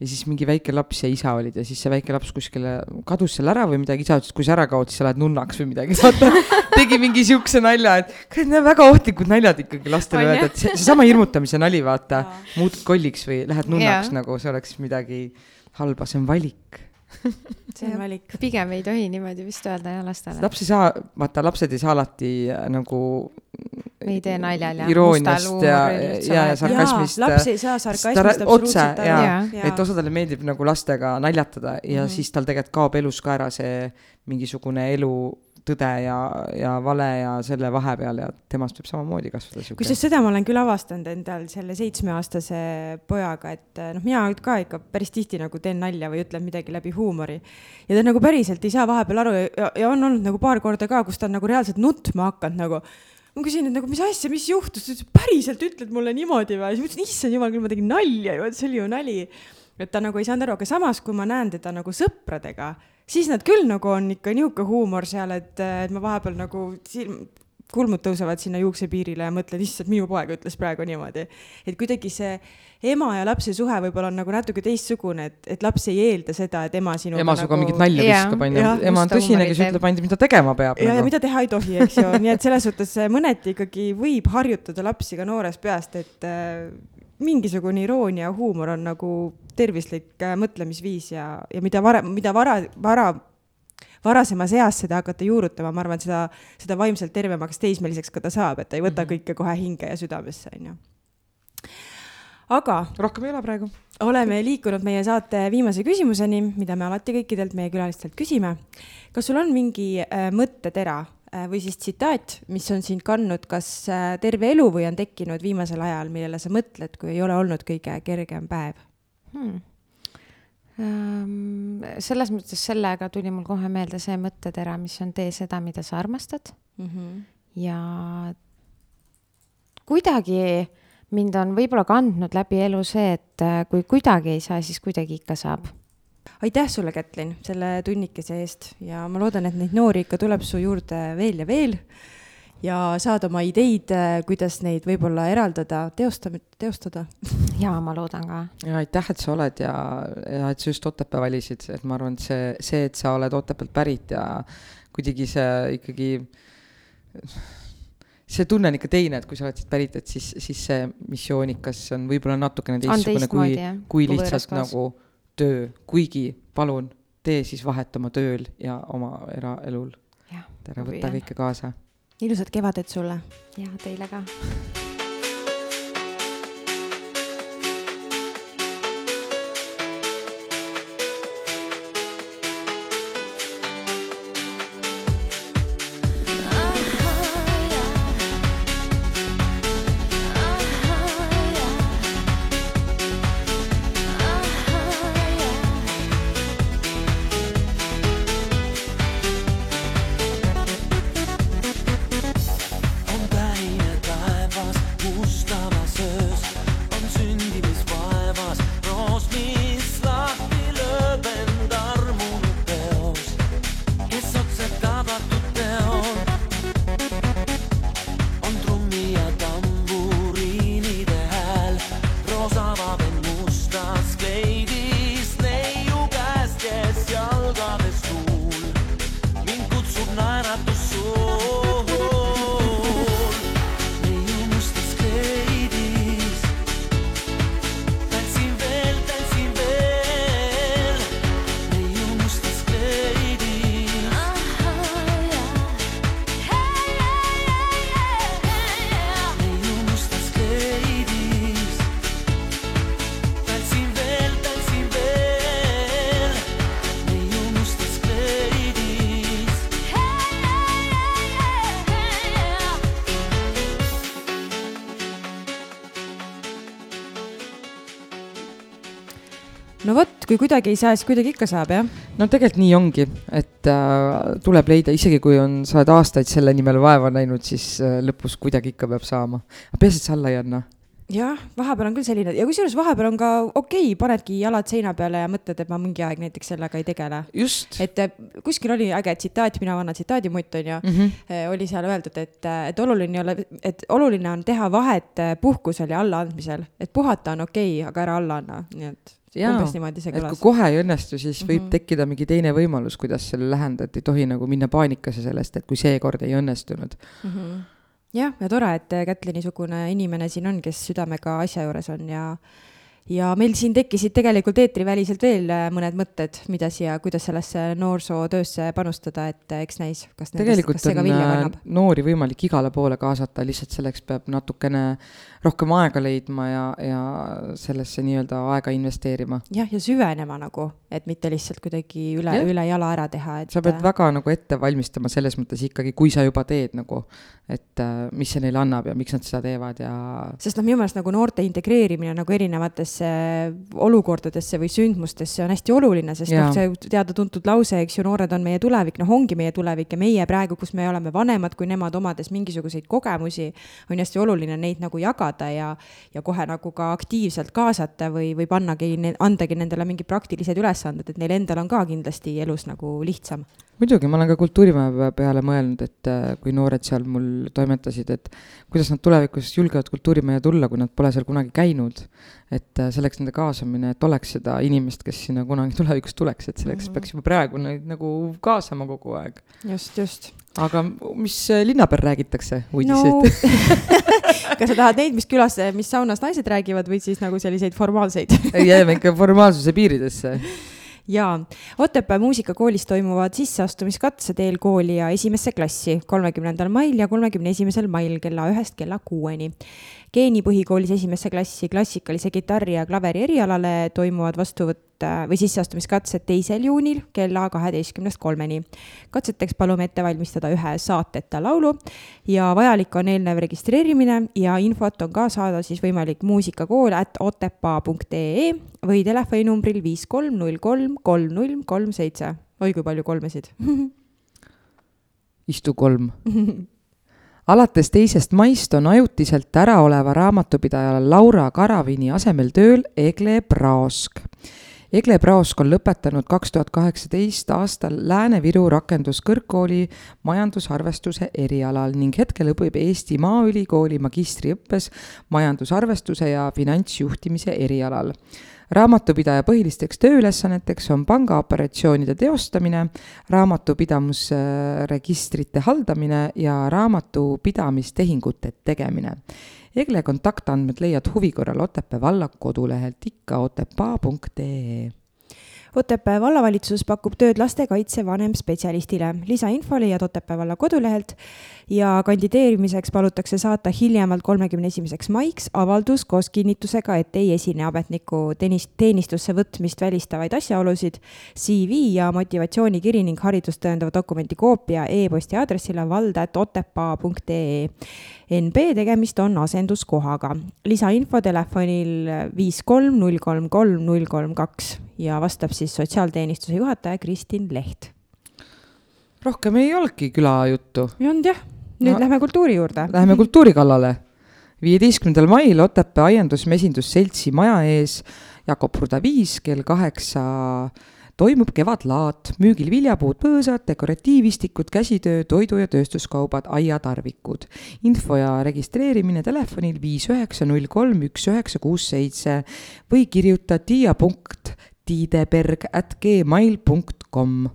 ja siis mingi väike laps ja isa olid ja siis see väike laps kuskile kadus seal ära või midagi, isa ütles, kui sa ära kaod, siis sa lähed nunnaks või midagi, vaata. tegi mingi siukse nalja, et kurat, need on väga ohtlikud naljad ikkagi lastele öelda, et see, seesama hirmutamise nali, vaata, muutud kolliks või lähed nunnaks ja. nagu see oleks midagi halba, see on valik see on valik. pigem ei tohi niimoodi vist öelda jah lastele. laps ei saa, vaata lapsed ei saa alati äh, nagu. me ei tee naljal ja. irooniast ja, ja, ja sarkasmist. laps ei saa sarkasmist absoluutselt aru. et osadele meeldib nagu lastega naljatada ja mm -hmm. siis tal tegelikult kaob elus ka ära see mingisugune elu tõde ja, ja vale ja selle vahepeal ja temast võib samamoodi kasvada sihuke. kusjuures seda ma olen küll avastanud endal selle seitsmeaastase pojaga, et noh, mina ka ikka päris tihti nagu teen nalja või ütlen midagi läbi huumori. ja ta nagu päriselt ei saa vahepeal aru ja, ja on olnud nagu paar korda ka, kus ta on nagu reaalselt nutma hakanud nagu ma küsin, et nagu mis asja, mis juhtus, ta ütles, päriselt ütled mulle niimoodi või? siis ma ütlesin, issand jumal küll, ma tegin nalja ju, et see oli ju nali. et ta nagu ei saanud aru, aga samas, kui ma näen teda nagu sõpradega siis nad küll nagu on ikka niisugune huumor seal, et, et ma vahepeal nagu silm, kulmud tõusevad sinna juuksepiirile ja mõtled, issand, minu poeg ütles praegu niimoodi. et kuidagi see ema ja lapse suhe võib-olla on nagu natuke teistsugune, et, et laps ei eelda seda, et ema sinuga ema sinuga nagu... mingit nalja viskab, onju. ema on tõsine, kes ütleb ainult, mida tegema peab. ja nagu., ja mida teha ei tohi, eks ju, nii et selles suhtes mõneti ikkagi võib harjutada lapsi ka noorest peast, et äh, mingisugune iroonia ja huumor on nagu tervislik äh, mõtlemisviis ja, ja mida varem, mida vara, vara, varasemas eas seda hakata juurutama, ma arvan, seda, seda vaimselt tervemaks teismeliseks ka ta saab, et ta ei võta mm -hmm. kõike kohe hinge ja südamesse, onju. aga. rohkem ei ole praegu. oleme liikunud meie saate viimase küsimuseni, mida me alati kõikidelt meie külalistelt küsime. kas sul on mingi äh, mõttetera või siis tsitaat, mis on sind kandnud kas äh, terve elu või on tekkinud viimasel ajal, millele sa mõtled, kui ei ole olnud kõige kergem päev? hmm.. Um, selles mõttes sellega tuli mul kohe meelde see mõttetera, mis on tee seda, mida sa armastad mm. -hmm. ja kuidagi mind on võib-olla kandnud läbi elu see, et äh, kui kuidagi ei saa, siis kuidagi ikka saab aitäh sulle, Kätlin, selle tunnikese eest ja ma loodan, et neid noori ikka tuleb su juurde veel ja veel ja saad oma ideid, äh, kuidas neid võib-olla eraldada, teostada, teostada. ja ma loodan ka. ja aitäh, et sa oled ja, ja et sa just Otepää valisid, et ma arvan, et see, see, et sa oled Otepäält pärit ja kuidagi see ikkagi, see tunne on ikka teine, et kui sa oled siit pärit, et siis, siis see missioonikas on võib-olla natukene teistsugune kui, kui lihtsalt nagu töö, kuigi palun, tee siis vahet oma tööl ja oma eraelul. tere, võta kõike kaasa ilusat kevadet sulle! ja teile ka! Kui kuidagi ei saa, siis kuidagi ikka saab, jah? no tegelikult nii ongi, et äh, tuleb leida, isegi kui on, sa oled aastaid selle nimel vaeva näinud, siis äh, lõpus kuidagi ikka peab saama. aga peaasi, et sa alla ei anna. jah, vahepeal on küll selline ja kusjuures vahepeal on ka okei okay,, panedki jalad seina peale ja mõtled, et ma mingi aeg näiteks sellega ei tegele. just. et äh, kuskil oli äge tsitaat, mina vana tsitaadimutt on ju mm, -hmm. oli seal öeldud, et, et oluline ei ole, et oluline on teha vahet puhkusel ja allaandmisel, et puhata on okei okay,, aga ära alla anna, nii et Jaa, umbes niimoodi see kõlas. kui kohe ei õnnestu, siis võib mm -hmm. tekkida mingi teine võimalus, kuidas selle lähendada, et ei tohi nagu minna paanikasse sellest, et kui seekord ei õnnestunud mm. -hmm jah, ja tore, et Kätli niisugune inimene siin on, kes südamega asja juures on ja ja meil siin tekkisid tegelikult eetriväliselt veel äh, mõned mõtted, mida siia, kuidas sellesse noorsootöösse panustada, et äh, eks näis, kas nendest, tegelikult kas see ka vilja äh, kannab. noori võimalik igale poole kaasata, lihtsalt selleks peab natukene rohkem aega leidma ja, ja sellesse nii-öelda aega investeerima. jah, ja süvenema nagu, et mitte lihtsalt kuidagi üle, üle jala ära teha, et. sa pead väga nagu ette valmistama selles mõttes ikkagi, kui sa juba teed nagu, et mis see neile annab ja miks nad seda teevad ja. sest noh, minu meelest nagu noorte integreerimine nagu erinevatesse olukordadesse või sündmustesse on hästi oluline, sest noh, see teada-tuntud lause, eks ju, noored on meie tulevik, noh, ongi meie tulevik ja meie praegu, kus me oleme vanemad kui nemad, omades mingisuguseid kogemusi, on hästi oluline neid nagu jagada jagada ja, ja kohe nagu ka aktiivselt kaasata või, või pannagi, andagi nendele mingid praktilised ülesanded, et neil endal on ka kindlasti elus nagu lihtsam. Muidugi, ma olen ka kultuurimaja peale mõelnud, et äh, kui noored seal mul toimetasid, et kuidas nad tulevikus julgevad kultuurimajja tulla, kui nad pole seal kunagi käinud. et äh, selleks nende kaasamine, et oleks seda inimest, kes sinna kunagi tulevikus tuleks, et selleks mm -hmm. peaks juba praegu neid nagu kaasama kogu aeg. just, just aga mis äh, linna peal räägitakse uudiseid no. kas sa tahad neid, mis külas, mis saunas naised räägivad või siis nagu selliseid formaalseid jääme ikka formaalsuse piiridesse jaa, Otepää muusikakoolis toimuvad sisseastumiskatsed eelkooli ja esimesse klassi kolmekümnendal mail ja kolmekümne esimesel mail kella ühest kella kuueni Geeni põhikoolis esimesse klassi klassikalise kitarri ja klaveri erialale toimuvad vastuvõtt või sisseastumiskatsed teisel juunil kella kaheteistkümnest kolmeni. katseteks palume ette valmistada ühe saateta laulu ja vajalik on eelnev registreerimine ja infot on ka saada siis võimalik muusikakool at otepaa.ee või telefoninumbril viis kolm null kolm kolm null kolm seitse. oi kui palju kolmesid istu kolm alates teisest maist on ajutiselt äraoleva raamatupidaja Laura Karavini asemel tööl Egle Praosk. Egle Praosk on lõpetanud kaks tuhat kaheksateist aastal Lääne-Viru Rakenduskõrgkooli majandusarvestuse erialal ning hetkel õpib Eesti Maaülikooli magistriõppes majandusarvestuse ja finantsjuhtimise erialal raamatupidaja põhilisteks tööülesanneteks on pangaoperatsioonide teostamine, raamatupidamisregistrite haldamine ja raamatupidamistehingute tegemine. Egle kontaktandmed leiad huvi korral Otepää valla kodulehelt ikka otepaa.ee Otepää vallavalitsus pakub tööd lastekaitse vanemspetsialistile. lisainfo leiad Otepää valla kodulehelt ja kandideerimiseks palutakse saata hiljemalt kolmekümne esimeseks maiks avaldus koos kinnitusega, et ei esine ametniku teenist-, teenistusse võtmist välistavaid asjaolusid, CV ja motivatsioonikiri ning haridust tõendava dokumendi koopia e-posti aadressile vald.otepaa.ee. NB tegemist on asenduskohaga. lisainfo telefonil viis kolm null kolm kolm null kolm kaks ja vastab siis sotsiaalteenistuse juhataja Kristin Leht rohkem ei olnudki külajuttu. ei olnud jah, nüüd no, lähme kultuuri juurde. Läheme kultuuri kallale. viieteistkümnendal mail Otepää Aiandusmesindusseltsi maja ees Jakob Ruda viis kell kaheksa toimub kevadlaat, müügil viljapuud, põõsad, dekoratiivistikud, käsitöö, toidu- ja tööstuskaubad, aiatarvikud. info ja registreerimine telefonil viis üheksa null kolm üks üheksa kuus seitse või kirjuta tiia.tiideberg at gmail kom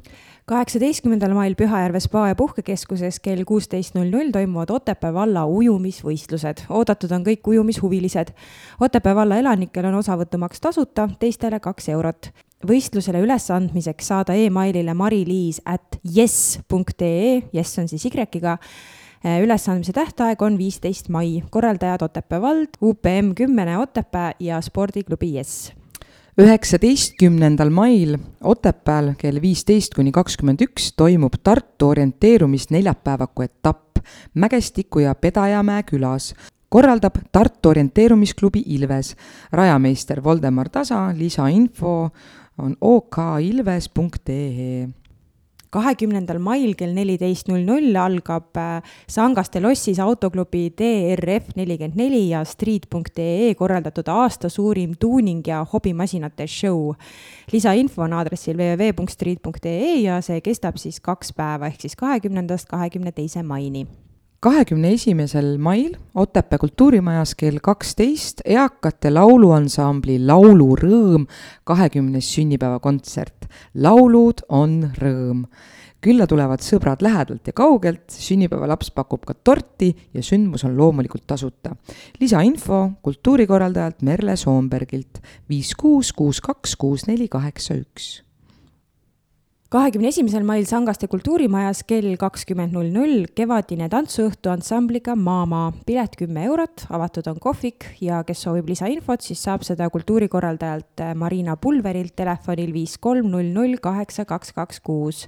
kaheksateistkümnendal mail Pühajärve spa ja puhkekeskuses kell kuusteist null null toimuvad Otepää valla ujumisvõistlused. oodatud on kõik ujumishuvilised. Otepää valla elanikel on osavõtumaks tasuta, teistele kaks eurot. võistlusele ülesandmiseks saada emailile mariliis at jess.ee, jess on siis Y-ga ülesandmise tähtaeg on viisteist mai, korraldajad Otepää vald, UPM Kümmene Otepää ja spordiklubi Jess üheksateistkümnendal mail Otepääl kell viisteist kuni kakskümmend üks toimub Tartu orienteerumis neljapäevaku etapp Mägestiku ja Pedajamäe külas. korraldab Tartu orienteerumisklubi Ilves. rajameister Voldemar Tasa, lisainfo on okilves.ee kahekümnendal mail kell neliteist null null algab äh, Sangaste lossis autoklubi DRF nelikümmend neli ja street.ee korraldatud aasta suurim tuuning ja hobimasinate show. lisainfo on aadressil www.street.ee ja see kestab siis kaks päeva ehk siis kahekümnendast kahekümne teise maini kahekümne esimesel mail Otepää kultuurimajas kell kaksteist eakate lauluansambli Laulurõõm kahekümnes sünnipäevakontsert. laulud on rõõm. külla tulevad sõbrad lähedalt ja kaugelt, sünnipäevalaps pakub ka torti ja sündmus on loomulikult tasuta. lisainfo kultuurikorraldajalt Merle Soombergilt viis kuus kuus kaks kuus neli kaheksa üks kahekümne esimesel mail Sangaste kultuurimajas kell kakskümmend null null kevadine tantsuõhtu ansambliga Maamaa. pilet kümme eurot, avatud on kohvik ja kes soovib lisainfot, siis saab seda kultuurikorraldajalt Marina Pulverilt telefonil viis kolm null null kaheksa kaks kaks kuus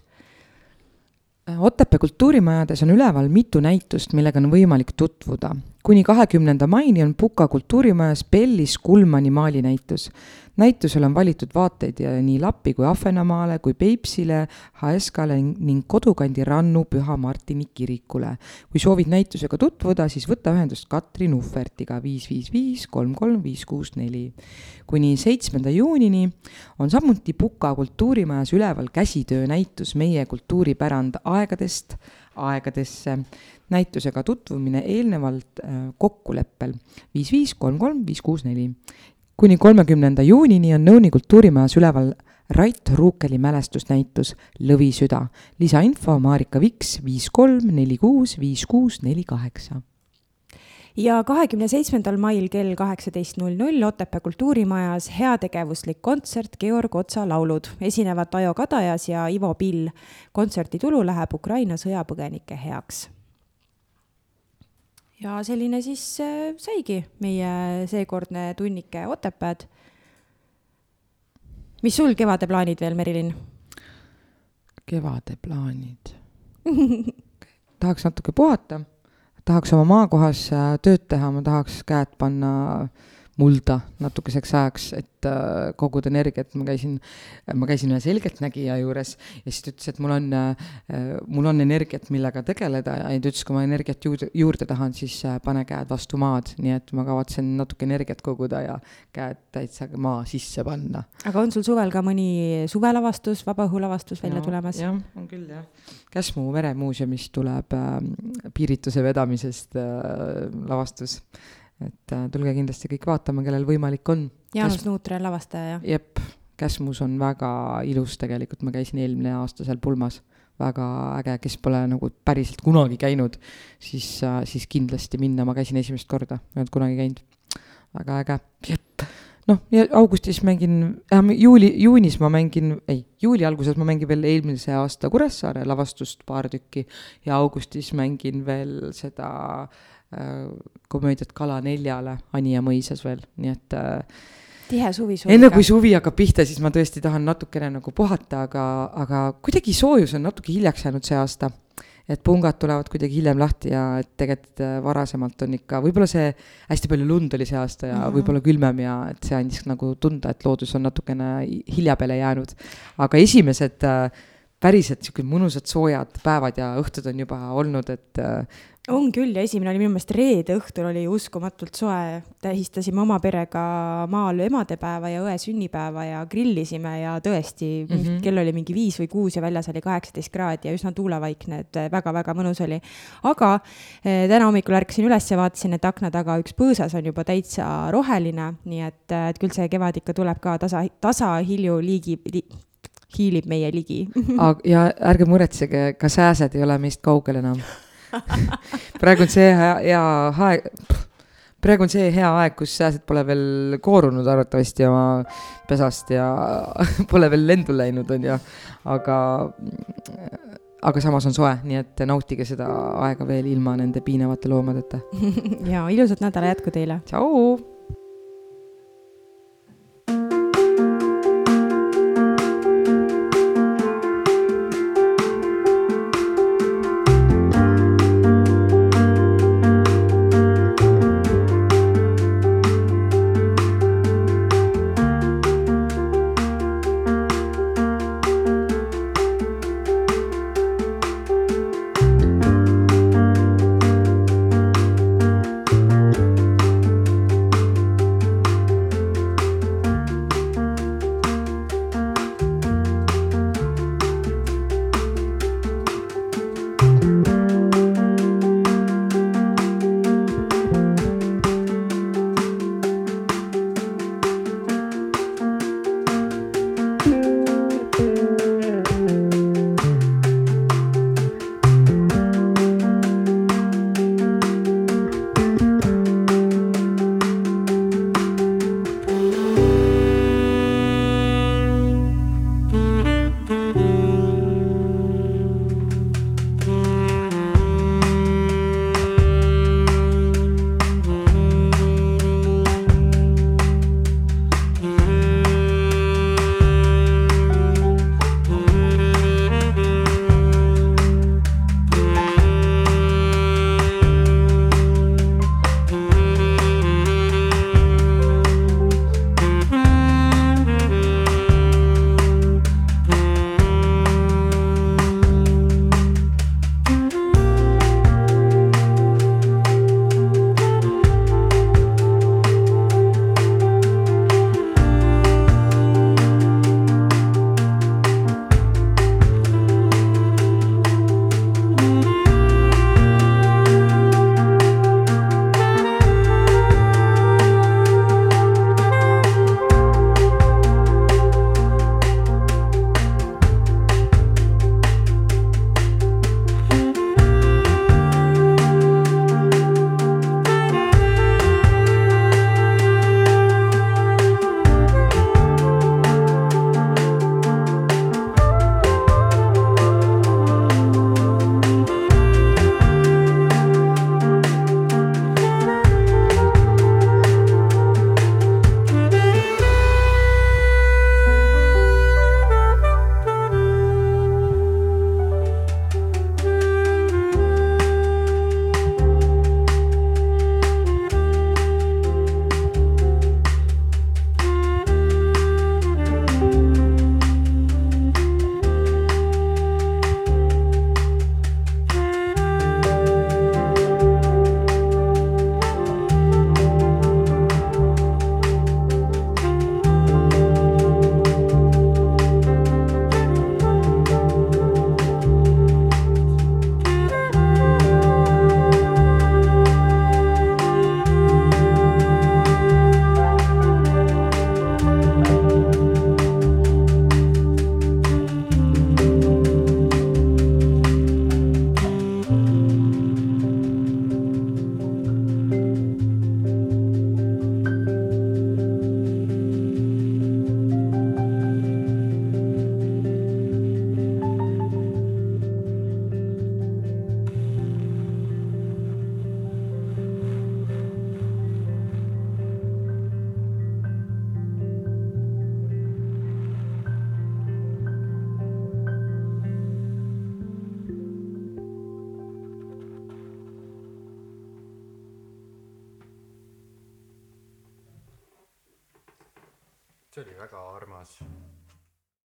Otepää kultuurimajades on üleval mitu näitust, millega on võimalik tutvuda. kuni kahekümnenda maini on Puka kultuurimajas Bellis Kulmani maalinäitus näitusel on valitud vaateid nii Lappi kui Ahvenamaale kui Peipsile, HSK-le ning kodukandi Rannu Püha Martini kirikule. kui soovid näitusega tutvuda, siis võta ühendust Katrin Uhvertiga viis, viis, viis, kolm, kolm, viis, kuus, neli. kuni seitsmenda juunini on samuti Puka kultuurimajas üleval käsitöönäitus Meie kultuuripärand aegadest aegadesse. näitusega tutvumine eelnevalt äh, kokkuleppel viis, viis, kolm, kolm, viis, kuus, neli kuni kolmekümnenda juunini on Nõuni kultuurimajas üleval Rait Ruukeli mälestusnäitus Lõvisüda. lisainfo Marika Viks viis kolm neli kuus viis kuus neli kaheksa ja kahekümne seitsmendal mail kell kaheksateist null null Otepää kultuurimajas heategevuslik kontsert Georg Otsa laulud. esinevad Taio Kadajas ja Ivo Pill. kontserdi tulu läheb Ukraina sõjapõgenike heaks ja selline siis äh, saigi meie seekordne tunnike Otepääd. mis sul kevade plaanid veel, Merilin? kevade plaanid tahaks natuke puhata, tahaks oma maakohas äh, tööd teha, ma tahaks käed panna äh, mulda natukeseks ajaks, et äh, koguda energiat, ma käisin, ma käisin ühe selgeltnägija juures ja siis ta ütles, et mul on äh,, mul on energiat, millega tegeleda ja ta ütles, kui ma energiat juurde, juurde tahan, siis äh, pane käed vastu maad, nii et ma kavatsen natuke energiat koguda ja käed täitsa maa sisse panna. aga on sul suvel ka mõni suvelavastus, vabaõhulavastus välja ja, tulemas? jah, on küll jah. Käsmu meremuuseumist tuleb äh, piirituse vedamisest äh, lavastus et äh, tulge kindlasti kõik vaatama, kellel võimalik on. Jaanus Käs... Nuutre lavastaja, jah? jep, Käsmus on väga ilus tegelikult, ma käisin eelmine aasta seal pulmas, väga äge, kes pole nagu päriselt kunagi käinud, siis, äh, siis kindlasti minna, ma käisin esimest korda, ei olnud kunagi käinud. väga äge, jep. Noh, ja augustis mängin äh,, juuli, juunis ma mängin, ei, juuli alguses ma mängin veel eelmise aasta Kuressaare lavastust paar tükki ja augustis mängin veel seda Äh, komöödiat Kala neljale Anija mõisas veel, nii et äh, tihe suvi sul. enne kui suvi hakkab pihta, siis ma tõesti tahan natukene nagu puhata, aga, aga kuidagi soojus on natuke hiljaks jäänud see aasta. et pungad tulevad kuidagi hiljem lahti ja et tegelikult äh, varasemalt on ikka, võib-olla see hästi palju lund oli see aasta ja mm -hmm. võib-olla külmem ja et see andis nagu tunda, et loodus on natukene hilja peale jäänud. aga esimesed äh, päriselt sihuke mõnusad soojad päevad ja õhtud on juba olnud, et on küll ja esimene oli minu meelest reede õhtul oli uskumatult soe, tähistasime oma perega maal emadepäeva ja õe sünnipäeva ja grillisime ja tõesti mm, -hmm. kell oli mingi viis või kuus ja väljas oli kaheksateist kraadi ja üsna tuulevaikne, et väga-väga mõnus oli. aga eh, täna hommikul ärkasin üles ja vaatasin, et akna taga üks põõsas on juba täitsa roheline, nii et, et küll see kevad ikka tuleb ka tasa, tasahilju liigi li, hiilib meie ligi ja ärge muretsege, ka sääsed ei ole meist kaugel enam praegu on see hea, hea aeg, praegu on see hea aeg, kus sääsed pole veel koorunud arvatavasti oma pesast ja pole veel lendu läinud, on ju, aga aga samas on soe, nii et nautige seda aega veel ilma nende piinavate loomadeta ja ilusat nädala jätku teile. tšau.